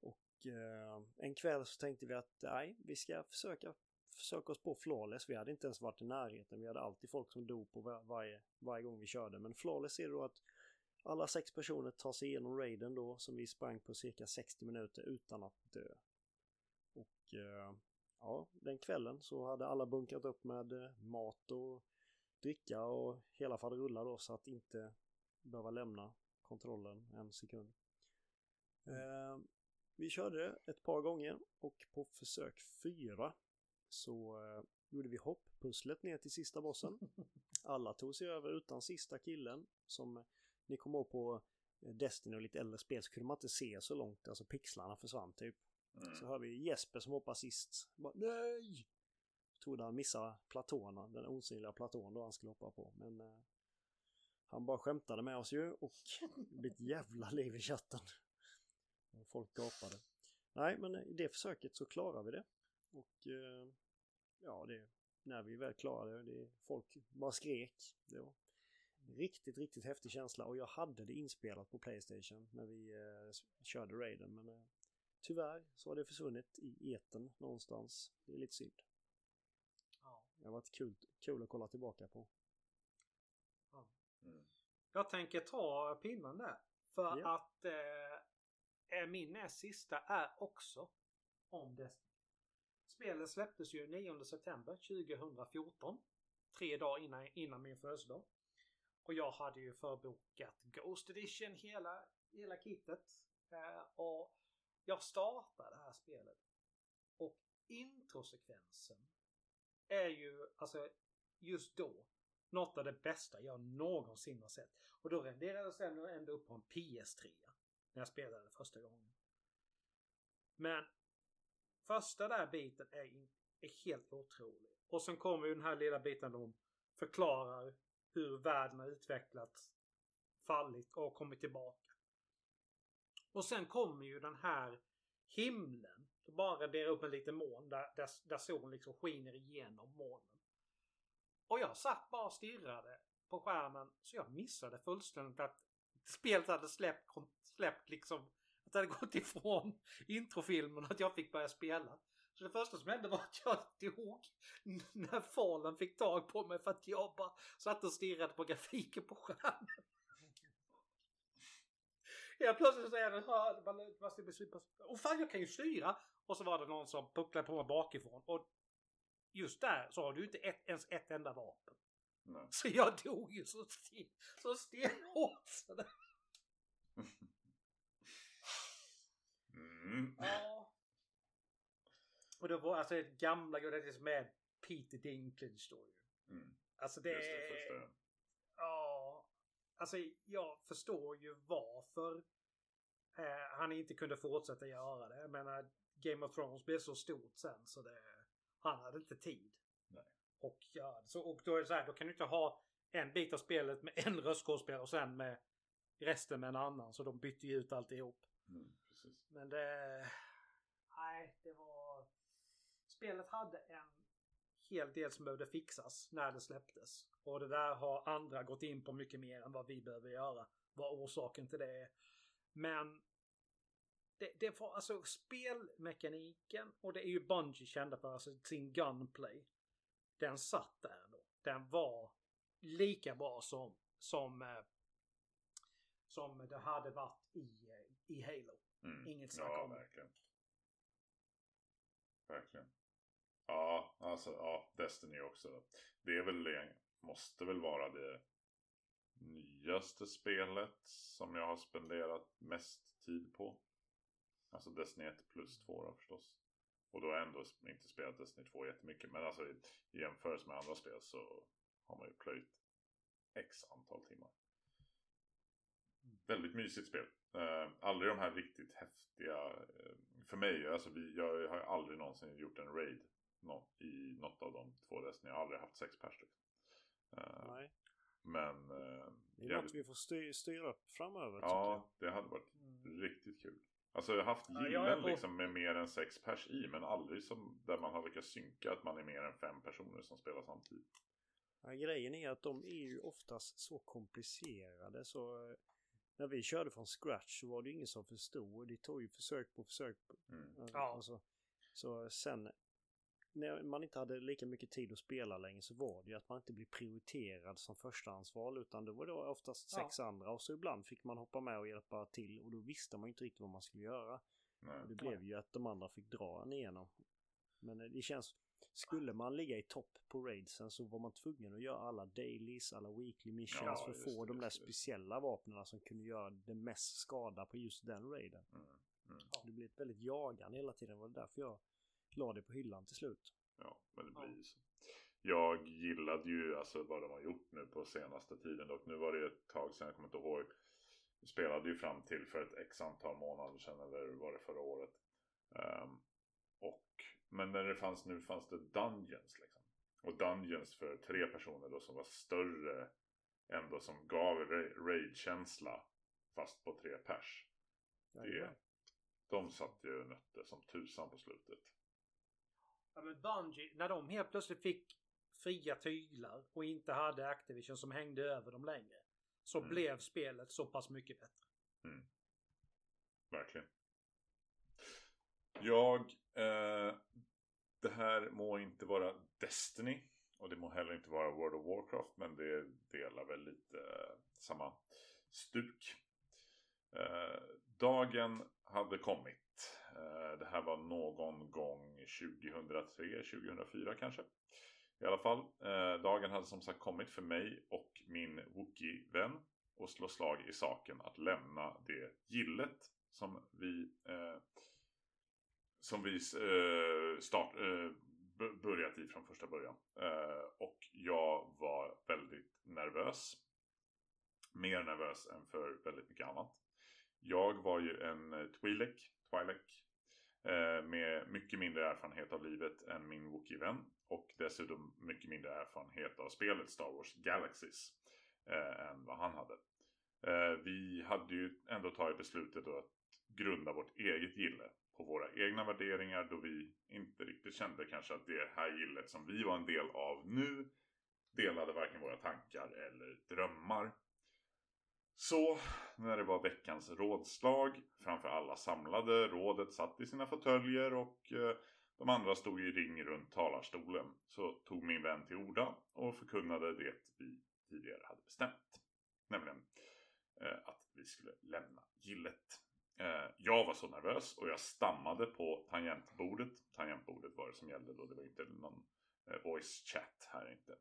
Och eh, en kväll så tänkte vi att nej, vi ska försöka försöka oss på flawless. Vi hade inte ens varit i närheten. Vi hade alltid folk som dog på var- varje, varje gång vi körde. Men flawless är då att alla sex personer tar sig igenom raiden då som vi sprang på cirka 60 minuter utan att dö. Och eh, ja, den kvällen så hade alla bunkrat upp med eh, mat och dricka och hela faderullan då så att inte behöva lämna kontrollen en sekund. Eh, vi körde ett par gånger och på försök fyra så eh, gjorde vi hopppusslet ner till sista bossen. Alla tog sig över utan sista killen som ni kommer ihåg på eh, Destiny och lite äldre spel så kunde man inte se så långt, alltså pixlarna försvann typ. Mm. Så hör vi Jesper som hoppar sist. Bara, Nej! Trodde han missade platån, den osynliga platån då han skulle hoppa på. Men eh, han bara skämtade med oss ju och det blev ett jävla liv i chatten. Folk gapade. Nej, men i det försöket så klarar vi det. Och eh, ja, det, när vi väl klarade det, det, folk bara skrek. Det var riktigt, riktigt häftig känsla och jag hade det inspelat på Playstation när vi eh, körde raiden. Men eh, tyvärr så har det försvunnit i eten någonstans. Det är lite synd. Ja. Det har varit kul, kul att kolla tillbaka på. Mm. Jag tänker ta pinnen där. För Ja. att eh, min näst sista är också om Destiny. Spelet släpptes ju 9 september 2014. Tre dagar innan, innan min födelsedag. Och jag hade ju förbokat Ghost Edition hela, hela kittet. Eh, och jag startar det här spelet. Och introsekvensen är ju alltså just då något av det bästa jag någonsin har sett. Och då renderades den ändå upp på en PS3. När jag spelade första gången. Men första där biten är, är helt otrolig. Och sen kommer ju den här lilla biten de förklarar hur världen har utvecklats, fallit och kommit tillbaka. Och sen kommer ju den här himlen. Det bara raderar upp en liten moln där, där, där solen liksom skiner igenom molnen. Och jag satt bara och stirrade på skärmen så jag missade fullständigt att spelet hade släppt, släppt liksom att det hade gått ifrån introfilmen och att jag fick börja spela. Så det första som hände var att jag dog när Fallen fick tag på mig för att jag bara satt och stirrade på grafiken på skärmen. Helt plötsligt så är det man måste bli super... Och fan jag kan ju styra! Och så var det någon som pucklade på mig bakifrån. Och just där så har du inte ett, ens ett enda vapen. Nej. Så jag dog ju så, sten, så stenhårt. Så det, Mm. ja. Och det var alltså gamla Godetis med Peter Dinklage då ju. Mm. Alltså det... Just det, första. Ja. Alltså jag förstår ju varför eh, han inte kunde fortsätta göra det. Jag menar Game of Thrones blev så stort sen så det... Han hade inte tid. Nej. Och, ja, så, och då är det så här, då kan du inte ha en bit av spelet med en röstskådespelare och sen med resten med en annan. Så de bytte ju ut alltihop. Mm, precis. Men det... Nej, det var... Spelet hade en hel del som behövde fixas när det släpptes. Och det där har andra gått in på mycket mer än vad vi behöver göra. Vad orsaken till det är. Men det, det var alltså spelmekaniken och det är ju Bungie kända för, alltså sin gunplay. Den satt där då. Den var lika bra som, som, eh, som det hade varit i, eh, i Halo. Mm. Inget snack Ja, om det. verkligen. Verkligen. Ja, alltså ja, Destiny också. Det är väl det, måste väl vara det nyaste spelet som jag har spenderat mest tid på. Alltså Destiny 1 plus 2 då förstås. Och då har jag ändå inte spelat Destiny 2 jättemycket. Men alltså i, i jämförelse med andra spel så har man ju plöjt x antal timmar. Väldigt mysigt spel. Uh, aldrig de här riktigt häftiga. Uh, för mig, alltså vi, jag har aldrig någonsin gjort en raid i något av de två Destiny. Jag har aldrig haft sex pers. Uh, Nej. Men... Uh, det är jävligt... något vi får styr, styra upp framöver. Ja, det hade varit mm. riktigt kul. Alltså jag har haft gillen ja, liksom med mer än sex pers i men aldrig som där man har lyckats synka att man är mer än fem personer som spelar samtidigt. Ja, grejen är att de är ju oftast så komplicerade så eh, när vi körde från scratch så var det ingen som förstod. Det tog ju försök på försök. På, mm. ja. Alltså, så sen när man inte hade lika mycket tid att spela längre så var det ju att man inte blev prioriterad som förstahandsval utan det var då oftast sex ja. andra och så ibland fick man hoppa med och hjälpa till och då visste man inte riktigt vad man skulle göra. Nej. Och det blev ju att de andra fick dra en igenom. Men eh, det känns, skulle man ligga i topp på raidsen så var man tvungen att göra alla dailies, alla weekly missions ja, för att få de där speciella vapnen som kunde göra det mest skada på just den raiden. Mm. Mm. Det blev ett väldigt jagande hela tiden. Det var därför jag la det på hyllan till slut. Ja, men det blir ju så. Jag gillade ju alltså vad de har gjort nu på senaste tiden. Och nu var det ett tag sedan, jag kommer inte ihåg. Vi spelade ju fram till för ett x antal månader sedan eller var det förra året. Um, och, men när det fanns nu fanns det Dungeons liksom. Och Dungeons för tre personer då som var större ändå som gav raid-känsla fast på tre pers. Det, de satt ju nötte som tusan på slutet. Ja men Bungie, när de helt plötsligt fick fria tyglar och inte hade Activision som hängde över dem längre. Så mm. blev spelet så pass mycket bättre. Mm. Verkligen. Jag... Eh, det här må inte vara Destiny. Och det må heller inte vara World of Warcraft. Men det delar väl lite eh, samma stuk. Eh, dagen hade kommit Eh, det här var någon gång 2003, 2004 kanske. I alla fall, eh, dagen hade som sagt kommit för mig och min Wookie-vän och slå slag i saken att lämna det gillet som vi eh, som vi eh, start, eh, börjat i från första början. Eh, och jag var väldigt nervös. Mer nervös än för väldigt mycket annat. Jag var ju en eh, Twi'lek Twi'lek. Eh, med mycket mindre erfarenhet av livet än min Wookie-vän. Och dessutom mycket mindre erfarenhet av spelet Star Wars Galaxies. Eh, än vad han hade. Eh, vi hade ju ändå tagit beslutet att grunda vårt eget gille på våra egna värderingar då vi inte riktigt kände kanske att det här gillet som vi var en del av nu delade varken våra tankar eller drömmar. Så när det var veckans rådslag framför alla samlade, rådet satt i sina fåtöljer och eh, de andra stod i ring runt talarstolen. Så tog min vän till orda och förkunnade det vi tidigare hade bestämt. Nämligen eh, att vi skulle lämna gillet. Eh, jag var så nervös och jag stammade på tangentbordet. Tangentbordet var det som gällde då, det var inte någon eh, voice chat här inte.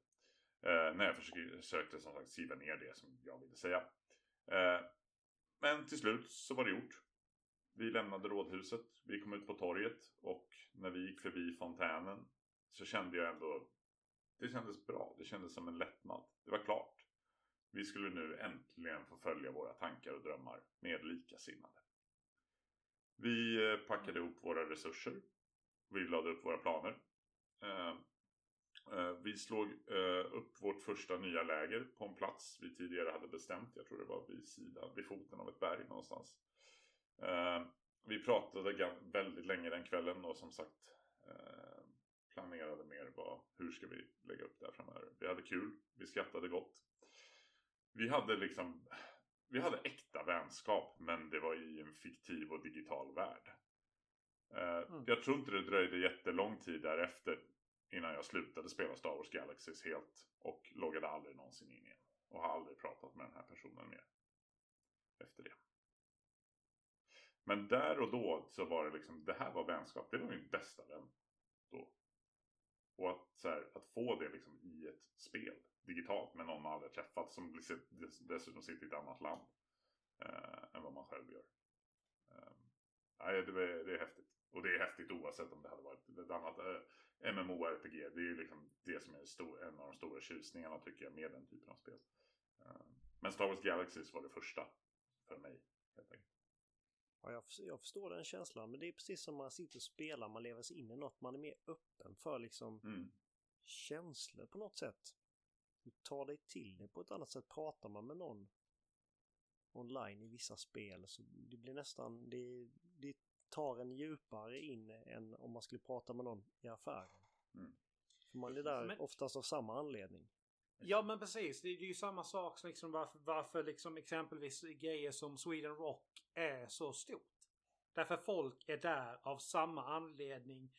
Eh, när jag försökte som sagt skriva ner det som jag ville säga. Eh, men till slut så var det gjort. Vi lämnade rådhuset, vi kom ut på torget och när vi gick förbi fontänen så kände jag ändå det kändes bra. Det kändes som en lättnad. Det var klart. Vi skulle nu äntligen få följa våra tankar och drömmar med likasinnade. Vi eh, packade ihop våra resurser. Vi lade upp våra planer. Eh, Eh, vi slog eh, upp vårt första nya läger på en plats vi tidigare hade bestämt. Jag tror det var vid sidan, vid foten av ett berg någonstans. Eh, vi pratade väldigt länge den kvällen och som sagt planerade mer vad, hur ska vi lägga upp det här framöver. Vi hade kul, vi skrattade gott. Vi hade liksom, vi hade äkta vänskap men det var i en fiktiv och digital värld. Mm. Jag tror inte det dröjde jättelång tid därefter Innan jag slutade spela Star Wars Galaxies helt. Och loggade aldrig någonsin in igen. Och har aldrig pratat med den här personen mer. Efter det. Men där och då så var det liksom, det här var vänskap. Det var min bästa vän. Då. Och att, så här, att få det liksom i ett spel digitalt med någon man aldrig träffat som liksom dessutom sitter i ett annat land eh, än vad man själv gör. Eh, det, är, det är häftigt. Och det är häftigt oavsett om det hade varit ett annat eh, MMORPG. Det är ju liksom det som är stor, en av de stora tjusningarna tycker jag med den typen av spel. Eh, men Star Wars Galaxies var det första för mig. Helt enkelt. Ja, jag, jag förstår den känslan, men det är precis som man sitter och spelar, man lever sig in i något, man är mer öppen för liksom Mm. känslor på något sätt. Du tar dig till det på ett annat sätt. Pratar man med någon online i vissa spel så det blir nästan, det, det tar en djupare in än om man skulle prata med någon i affären. Mm. För man är där Men- oftast av samma anledning. Ja men precis. Det är ju samma sak som liksom varför, varför liksom exempelvis grejer som Sweden Rock är så stort. Därför folk är där av samma anledning.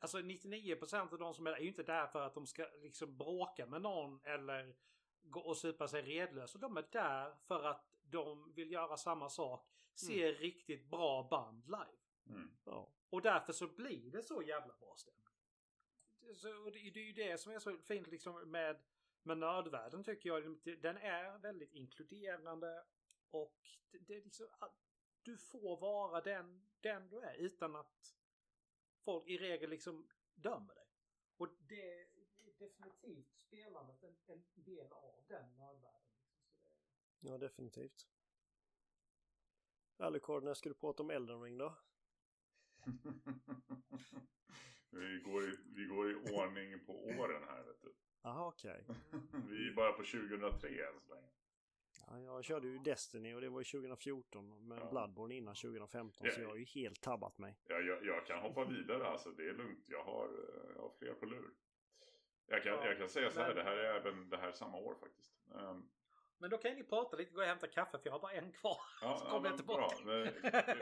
Alltså 99% av de som är där är ju inte där för att de ska liksom bråka med någon eller gå och supa sig redlösa. De är där för att de vill göra samma sak. Se riktigt bra band live. Mm. Ja. Och därför så blir det så jävla bra stämning. Så, och det, det är ju det som är så fint liksom med, med nördvärlden tycker jag. Den är väldigt inkluderande och det, det är liksom, att du får vara den, den du är utan att folk i regel liksom dömer dig. Och det är definitivt spelandet en, en del av den nördvärlden. Ja, definitivt. Alucard, när ska du prata om Elden Ring då? vi, går i, vi går i ordning på åren här vet du. Jaha, okej. vi är bara på 2003 än så länge. Ja, jag körde ju Destiny och det var ju 2014 med Ja. Bloodborne innan 2015 så Ja. jag har ju helt tabbat mig. Jag, jag, jag kan hoppa vidare alltså, det är lugnt. Jag har, jag har fler på lur. Jag kan, Ja, jag kan säga så här, men- det här är även det här samma år faktiskt. Ehm, Men då kan ni prata lite, gå och hämta kaffe för jag har bara en kvar. ja, Så ja, kommer jag men tillbaka. bra. Men,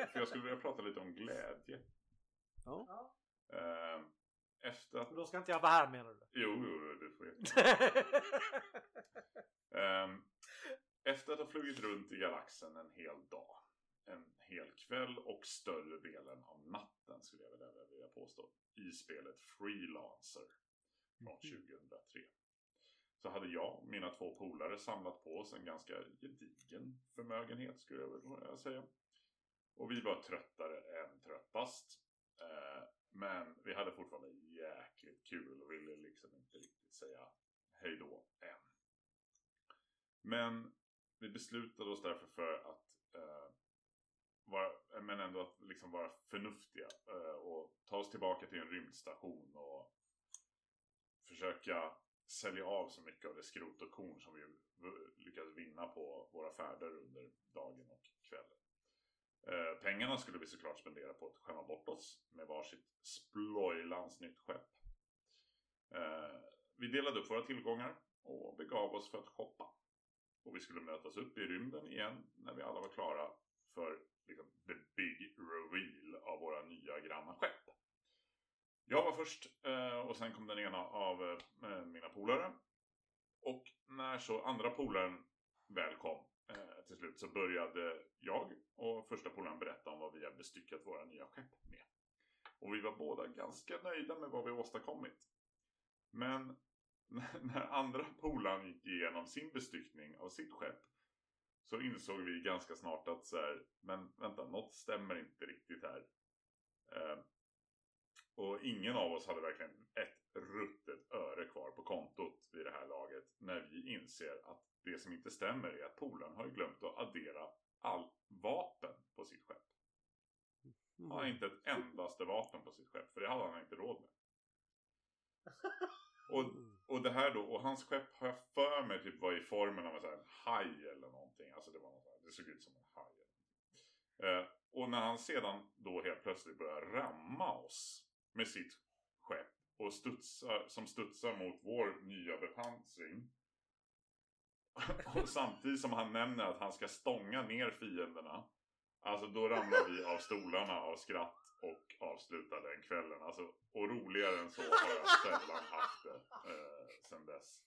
för jag skulle vilja prata lite om glädje. Ja. Ja. Ehm, efter att... Då ska inte jag vara här menar du? Jo, jo, du får jätte- Ehm, efter att ha flugit runt i galaxen en hel dag, en hel kväll och större delen av natten skulle jag vilja, vilja påstå, i spelet Freelancer från 2003. Så hade jag och mina två polare samlat på oss en ganska gedigen förmögenhet skulle jag vilja säga. Och vi var tröttare än tröttast. Eh, men vi hade fortfarande jäkligt kul och ville liksom inte riktigt säga hej då än. Men vi beslutade oss därför för att eh, vara, men ändå att liksom vara förnuftiga eh, och ta oss tillbaka till en rymdstation och försöka sälja av så mycket av det skrot och korn som vi lyckades vinna på våra färder under dagen och kvällen. Eh, pengarna skulle vi såklart spendera på att skämma bort oss med varsitt splojlans nytt skepp. Eh, vi delade upp våra tillgångar och begav oss för att shoppa. Och vi skulle mötas upp i rymden igen när vi alla var klara för liksom, the big reveal av våra nya granna skepp. Jag var först eh, och sen kom den ena av eh, mina polare. Och när så andra polaren väl kom eh, till slut så började jag och första polaren berätta om vad vi har bestyckat våra nya skepp med. Och vi var båda ganska nöjda med vad vi åstadkommit. Men när andra polaren gick igenom sin bestyckning av sitt skepp så insåg vi ganska snart att så här, men vänta, något stämmer inte riktigt här. Och ingen av oss hade verkligen ett ruttet öre kvar på kontot vid det här laget när vi inser att det som inte stämmer är att polaren har glömt att addera all vapen på sitt skepp. Han har inte ett endaste vapen på sitt skepp för det hade han inte råd med. Och och det här då, och hans skepp har jag för mig typ var i formen av en, sån här, en haj eller någonting. Alltså det var här- det såg ut som en haj. Eh, och när han sedan då helt plötsligt börjar ramma oss med sitt skepp och studsar, som studsar mot vår nya bepansring. och samtidigt som han nämner att han ska stånga ner fienderna. Alltså då ramlar vi av stolarna av skratt och avslutar den kvällen. Alltså, och roligare än så har jag sällan haft det eh, sen dess.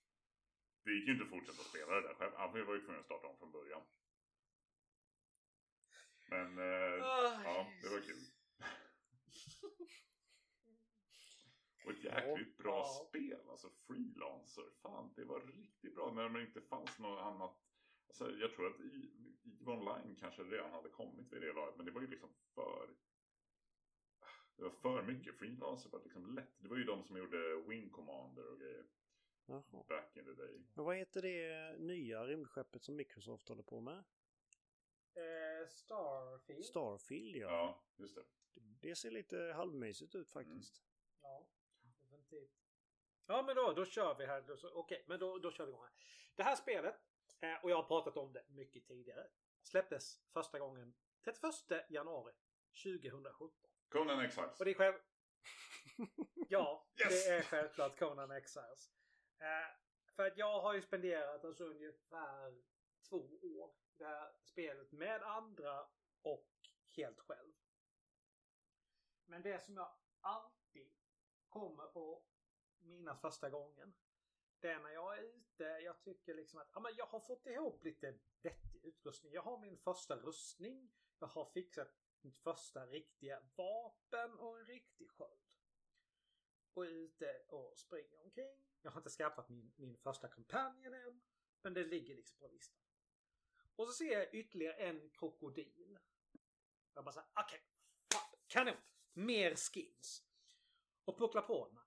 Det gick ju inte att fortsätta spela det där själv. Han var ju tvungen att starta om från början. Men eh, ja, det var kul. Och ett jäkligt bra Ja. spel. Alltså Freelancer. Fan, det var riktigt bra när det inte fanns något annat. Alltså, jag tror att i, EVE Online kanske redan hade kommit vid det laget. Men det var ju liksom för... Det var för mycket. Freelancer var liksom lätt. Det var ju de som gjorde Wing Commander och grejer. Jaha. Back in the day. Men vad heter det nya rymdskeppet som Microsoft håller på med? Eh, Starfield. Starfield ja. Ja, just det. Det ser lite halvmysigt ut faktiskt. Ja, definitivt. Ja, men då, då kör vi här. Okej, men då, då kör vi igång här. Det här spelet, eh, och jag har pratat om det mycket tidigare, släpptes första gången 31 januari 2017. Conan Exiles. Och det är själv... Ja, Yes! det är självklart Conan Exiles. Eh, för att jag har ju spenderat alltså ungefär två år i det här spelet med andra och helt själv. Men det som jag alltid kommer att minnas första gången. Det är när jag är ute, jag tycker liksom att ja, men jag har fått ihop lite vettig utrustning. Jag har min första rustning. Jag har fixat mitt första riktiga vapen och en riktig sköld. Och är ute och springer omkring. Jag har inte skaffat min, min första companion än. Men det ligger liksom på listan. Och så ser jag ytterligare en krokodil. Jag bara såhär, okej. okay, kanon! Mer skins. Och pucklar på den.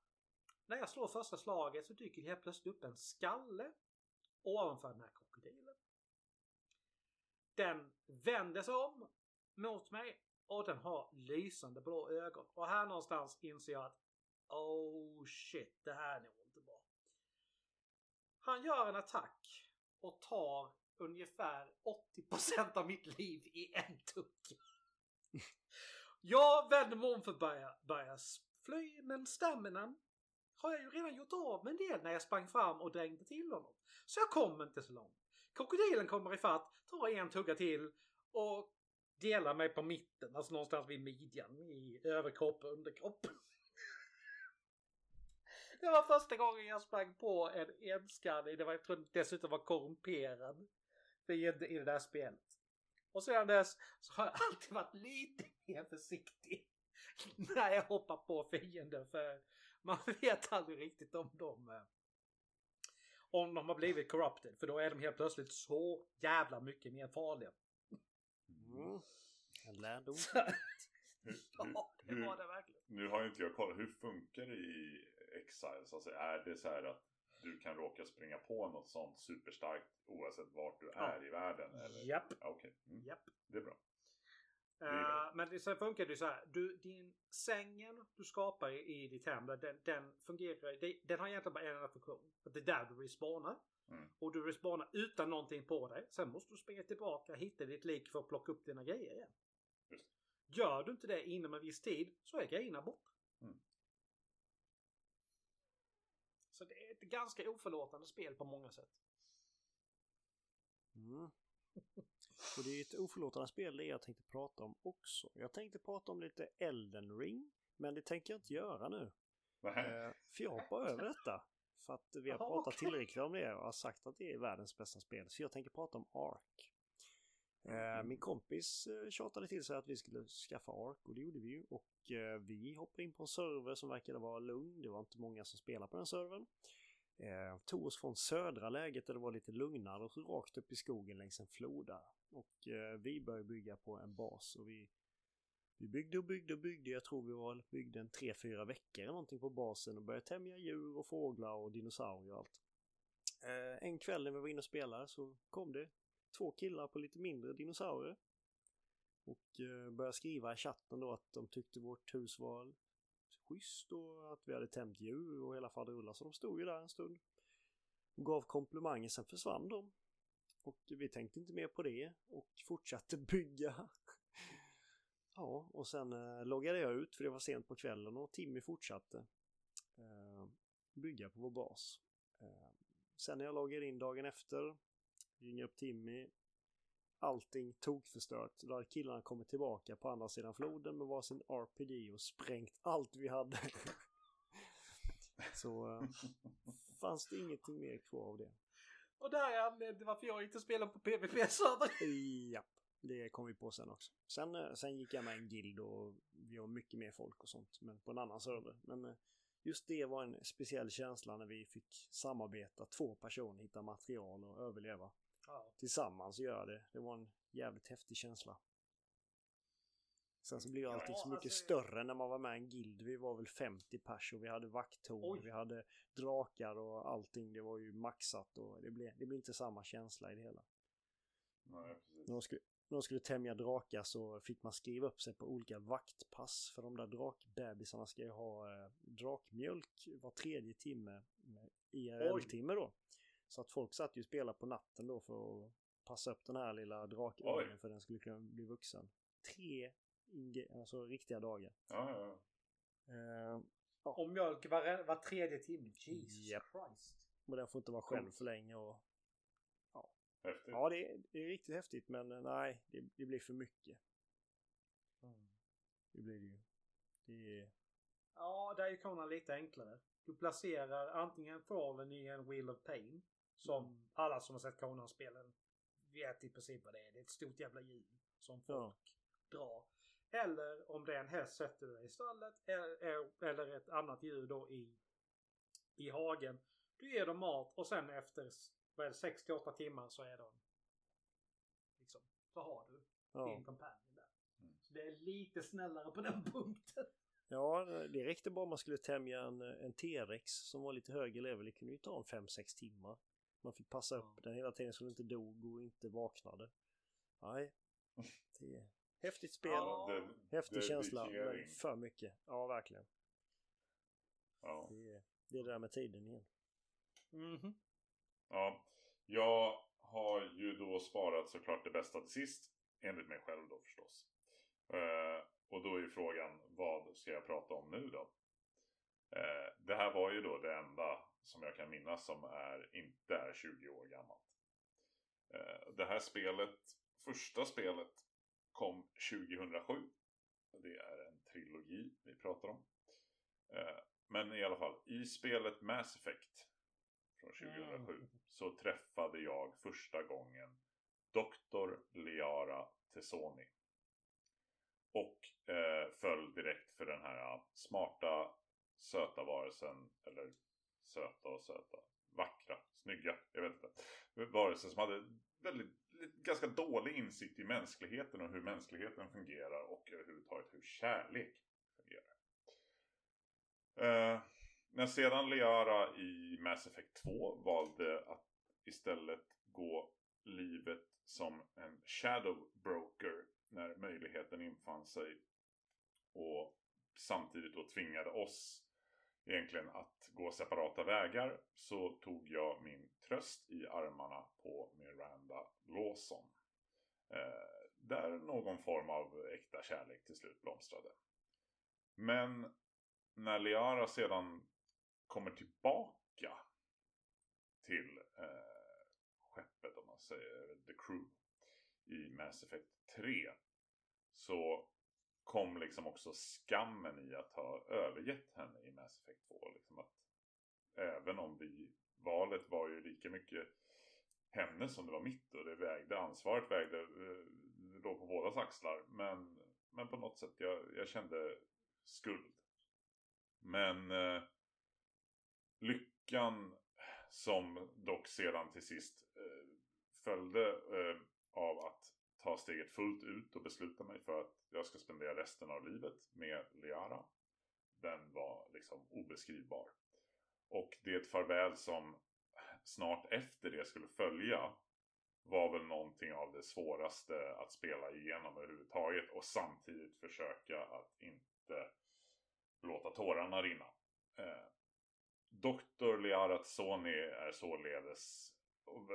När jag slår första slaget så dyker det helt plötsligt upp en skalle ovanför den här krokodilen. Den vänder sig om mot mig och den har lysande blå ögon. Och här någonstans inser jag att oh shit, det här är nog inte bra. Han gör en attack och tar ungefär 80% av mitt liv i en tugg. Jag vänder mig om för att börja, börja fly, men staminan har jag ju redan gjort av med en del när jag sprang fram och drängde till honom. Så jag kom inte så långt. Krokodilen kommer ifatt, tar en tugga till och delar mig på mitten, alltså någonstans vid midjan i överkropp och underkropp. Det var första gången jag sprang på en enskallig, det var, jag tror dessutom var korrumperad i det där spelet. Och sedan dess så har jag alltid varit lite mer försiktig när jag hoppar på fienden för man vet aldrig riktigt om de eh, om de har blivit corrupted för då är de helt plötsligt så jävla mycket mer farliga. Mm. En lärdom. Ja, det var det verkligen. Nu har ju inte jag koll. Hur funkar det i Exiles? Alltså är det så här att du kan råka springa på något sånt superstarkt oavsett vart du är i världen? Eller? Japp. Ja, Okej, mm. Japp. det är bra. Eh, men det, sen funkar det ju så här. Du, din sängen du skapar i, i ditt hem, den, den fungerar, det, den har egentligen bara en enda funktion. För det är där du respawnar. Mm. Och du respawnar utan någonting på dig. Sen måste du springa tillbaka, hitta ditt lik för att plocka upp dina grejer igen. Just. Gör du inte det inom en viss tid så är grejerna borta. Mm. Så det är ett ganska oförlåtande spel på många sätt. Mm. Och det är ett oförlåtande spel det jag tänkte prata om också. Jag tänkte prata om lite Elden Ring. Men det tänker jag inte göra nu. Eh, För jag hoppar över detta. För att vi har Jaha, pratat okej. tillräckligt om det och har sagt att det är världens bästa spel. Så jag tänker prata om Ark. Eh, Min kompis eh, tjatade till sig att vi skulle skaffa Ark och det gjorde vi ju. Och eh, vi hoppade in på en server som verkade vara lugn. Det var inte många som spelade på den servern. Tog oss från södra läget där det var lite lugnare och rakt upp i skogen längs en flod där. Och eh, vi började bygga på en bas och vi, vi byggde och byggde och byggde. Jag tror vi var, byggde en tre fyra veckor eller någonting på basen och började tämja djur och fåglar och dinosaurier och allt. Eh, en kväll när vi var inne och spelade så kom det två killar på lite mindre dinosaurier. Och eh, började skriva i chatten då att de tyckte vårt hus var schysst och att vi hade tämt djur och hela faderullan. Så de stod ju där en stund. Och gav komplimanger, sen försvann de. Och vi tänkte inte mer på det och fortsatte bygga. ja, och sen eh, loggade jag ut för det var sent på kvällen och Timmy fortsatte eh, bygga på vår bas. Eh, sen när jag loggade in dagen efter, ringer upp Timmy, allting tokförstört. Då hade killarna kommit tillbaka på andra sidan floden med varsin RPG och sprängt allt vi hade. Så fanns det ingenting mer kvar av det. Och där är anledningen till varför jag inte spelar på PVP-server. Japp, det kom vi på sen också. Sen, eh, sen gick jag med en guild och vi har mycket mer folk och sånt, men på en annan server. Men eh, just det var en speciell känsla när vi fick samarbeta, två personer, hitta material och överleva. Ja. Tillsammans göra det. Det var en jävligt häftig känsla. Sen så blir ju Ja, allting så mycket alltså- större när man var med i en guild. Vi var väl 50 pers och vi hade vakttorn, vi hade drakar och allting. Det var ju maxat och det blev, det blev inte samma känsla i det hela. Nej, precis. När de skulle, när de skulle tämja drakar så fick man skriva upp sig på olika vaktpass. För de där drakbebisarna ska ju ha eh, drakmjölk var tredje timme IRL-timme då. Så att folk satt ju och spelade på natten då för att passa upp den här lilla drakungen för den skulle kunna bli vuxen. Tre alltså riktiga dagar. Ja, ja, ja. Eh, Och mjölk var, var tredje timme. Jesus Japp. Christ. och den får inte vara själv för länge och Häftigt. ja det är, det är riktigt häftigt men eh, nej det, det blir för mycket. Det blir det ju. Det är Ja, där är ju Conan lite enklare. Du placerar antingen Fallen i en Wheel of Pain. Som alla som har sett Conan-spelen vet i princip vad det är. Det är ett stort jävla hjul som folk Ja. drar. Eller om det är en häst sätter du dig i stallet. Eller, eller ett annat djur då i, i hagen. Du ger dem mat och sen efter vad är det, 6 till 8 timmar så är de liksom, så har du ja. din companion där. Mm. Så det är lite snällare på den punkten. Ja, det räckte bara om man skulle tämja en, en T-rex som var lite högre level. Det kunde ju ta en 5-6 timmar. Man fick passa upp Ja. den hela tiden så den inte dog och inte vaknade. Nej, det häftigt spel. Ja. det- Häftig känsla, dedikering. men för mycket. Ja, verkligen. Ja. Det är, det är det där med tiden igen. Mhm. ja. Jag har ju då sparat såklart det bästa till sist. Enligt mig själv då förstås. Eh, och då är ju frågan, vad ska jag prata om nu då? Eh, det här var ju då det enda som jag kan minnas som är, inte är 20 år gammalt. Eh, det här spelet, första spelet, kom 2007. Det är en trilogi vi pratar om. Eh, men i alla fall, i spelet Mass Effect från 2007 så träffade jag första gången Dr. Liara Tessoni. Och eh, föll direkt för den här smarta, söta varelsen. Eller söta och söta. Vackra, snygga, jag vet inte. Varelsen som hade väldigt, ganska dålig insikt i mänskligheten och hur mänskligheten fungerar och överhuvudtaget hur kärlek fungerar. Eh, när sedan Liara i Mass Effect 2 valde att istället gå livet som en shadow broker när möjligheten infann sig och samtidigt då tvingade oss egentligen att gå separata vägar så tog jag min tröst i armarna på Miranda Lawson. Eh, där någon form av äkta kärlek till slut blomstrade. Men när Liara sedan kommer tillbaka till eh, skeppet om man säger The Crew i Mass Effect 3 så kom liksom också skammen i att ha övergett henne i Mass Effect 2. Liksom att även om vi, valet var ju lika mycket hennes som det var mitt och det vägde, ansvaret vägde, då låg på bådas axlar. Men, men på något sätt, jag, jag kände skuld. Men eh, lyckan som dock sedan till sist eh, följde eh, av att ta steget fullt ut och besluta mig för att jag ska spendera resten av livet med Liara. Den var liksom obeskrivbar. Och det farväl som snart efter det skulle följa var väl någonting av det svåraste att spela igenom överhuvudtaget och samtidigt försöka att inte låta tårarna rinna. Eh, Dr. Liara är således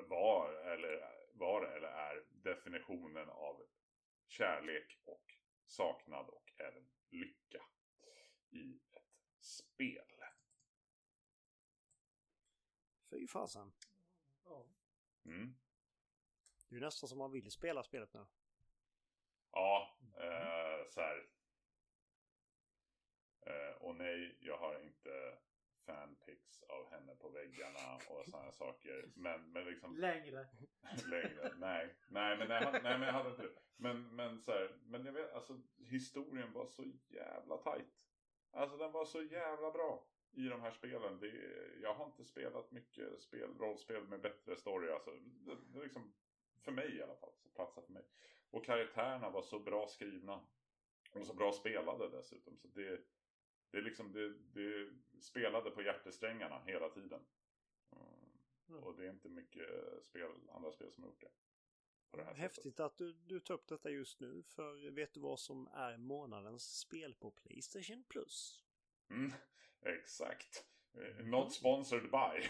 var eller, var eller är definitionen av kärlek och saknad och även lycka i ett spel. Fy fasen. Ja. Mm. Det är nästan som man vill spela spelet nu. Ja, eh, så här. Eh, och nej, jag har inte fanpics av henne på väggarna och sådana saker. Men, men liksom Längre. längre. Nej, nej men, jag, hade- nej, men jag hade inte det. Men, men så här, men jag vet, alltså historien var så jävla tight. Alltså den var så jävla bra. I de här spelen. Det, jag har inte spelat mycket spel, rollspel med bättre story. Alltså, det, det är liksom, för mig i alla fall, så platsar för mig. Och karaktärerna var så bra skrivna. Och så bra spelade dessutom. Så det, det, liksom, det, det spelade på hjärtesträngarna hela tiden. Mm. Och det är inte mycket spel, andra spel som har gjort det. Häftigt sättet. att du, du tar upp detta just nu. För vet du vad som är månadens spel på Playstation Plus? Mm, exakt. Eh, not sponsored by.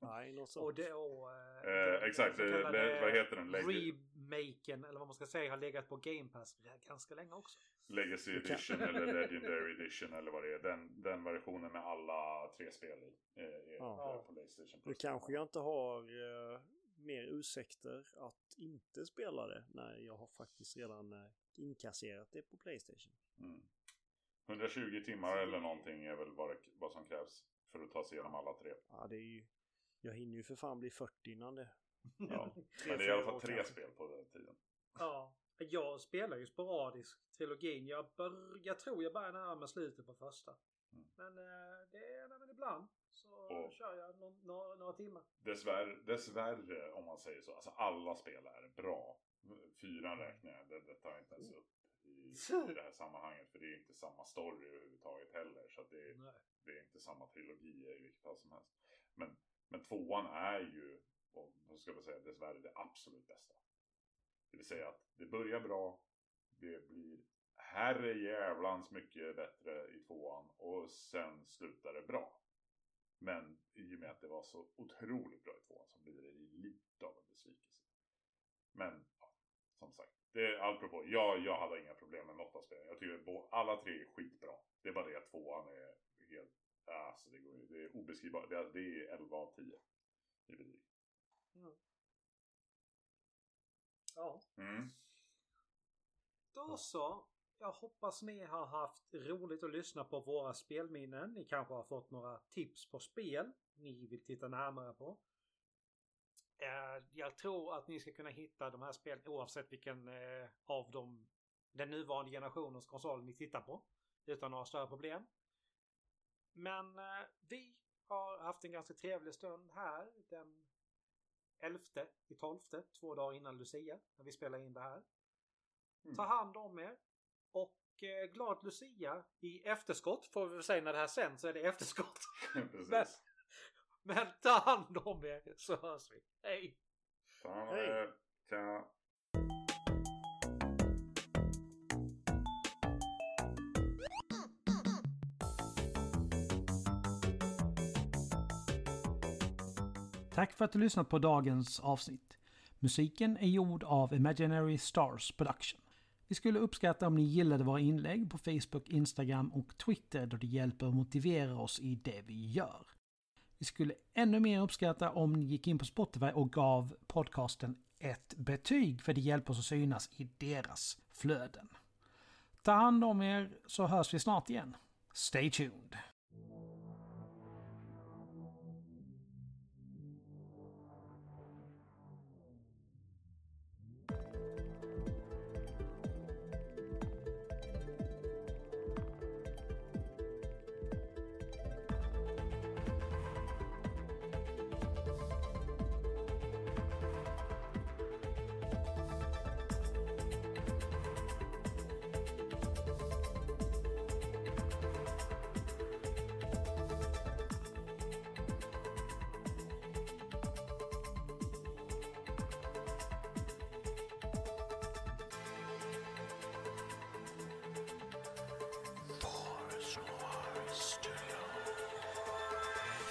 Nej, något sånt. Och det, och, eh, exakt, det, vad heter den? Remaken, eller vad man ska säga, har legat på Game Pass ganska länge också. Legacy Edition eller Legendary Edition eller vad det är. Den, den versionen med alla tre spel i. Är, är ja. på Playstation Plus. Nu kanske jag inte har uh, mer ursäkter att inte spela det när jag har faktiskt redan uh, inkasserat det på Playstation. Mm. 120 timmar eller någonting är väl vad, det, vad som krävs för att ta sig igenom alla tre. Ja, det är ju... Jag hinner ju för fan bli 40 innan det. Ja, men det är i alla fall tre kanske. spel på den tiden. Ja, jag spelar ju sporadiskt trilogin. Jag, bör, jag tror jag börjar närma slutet på första. Mm. Men eh, det är men ibland så och kör jag no några, några timmar. Dessvärre, dessvärre, om man säger så. Alltså alla spel är bra. Fyran räknar jag. Det, det tar inte ens upp i, i det här sammanhanget. För det är inte samma story överhuvudtaget heller. Så det, det, är inte samma trilogi i vilket fall som helst. Men, men tvåan är ju, och, vad ska man säga, dessvärre det absolut bästa. Det vill säga att det börjar bra. Det blir herre jävlans mycket bättre i tvåan. Och sen slutar det bra. Men i och med att det var så otroligt bra i tvåan så blir det lite av en besvikelse. Men ja, som sagt, det, apropå, jag, jag hade inga problem med spelen. Jag tycker alla tre är skitbra. Det är bara det att tvåan är helt... Alltså det, går, det är obeskrivbart. Det, det är 11 av 10 i betyg. Mm. Ja. Mm. Då så. Jag hoppas ni har haft roligt att lyssna på våra spelminnen. Ni kanske har fått några tips på spel ni vill titta närmare på. Eh, jag tror att ni ska kunna hitta de här spelen oavsett vilken eh, av dem den nuvarande generationens konsol ni tittar på. Utan några större problem. Men eh, vi har haft en ganska trevlig stund här den 11 i 12, två dagar innan Lucia, när vi spelar in det här. Mm. Ta hand om er. Och glad Lucia i efterskott får vi väl säga när det här sänds så är det efterskott. Precis. Men ta hand om er så hörs vi. Hej! Ta hand om er. Tja. Tack för att du lyssnat på dagens avsnitt. Musiken är gjord av Imaginary Stars Production. Vi skulle uppskatta om ni gillade våra inlägg på Facebook, Instagram och Twitter då det hjälper att motivera oss i det vi gör. Vi skulle ännu mer uppskatta om ni gick in på Spotify och gav podcasten ett betyg för det hjälper oss att synas i deras flöden. Ta hand om er så hörs vi snart igen. Stay tuned!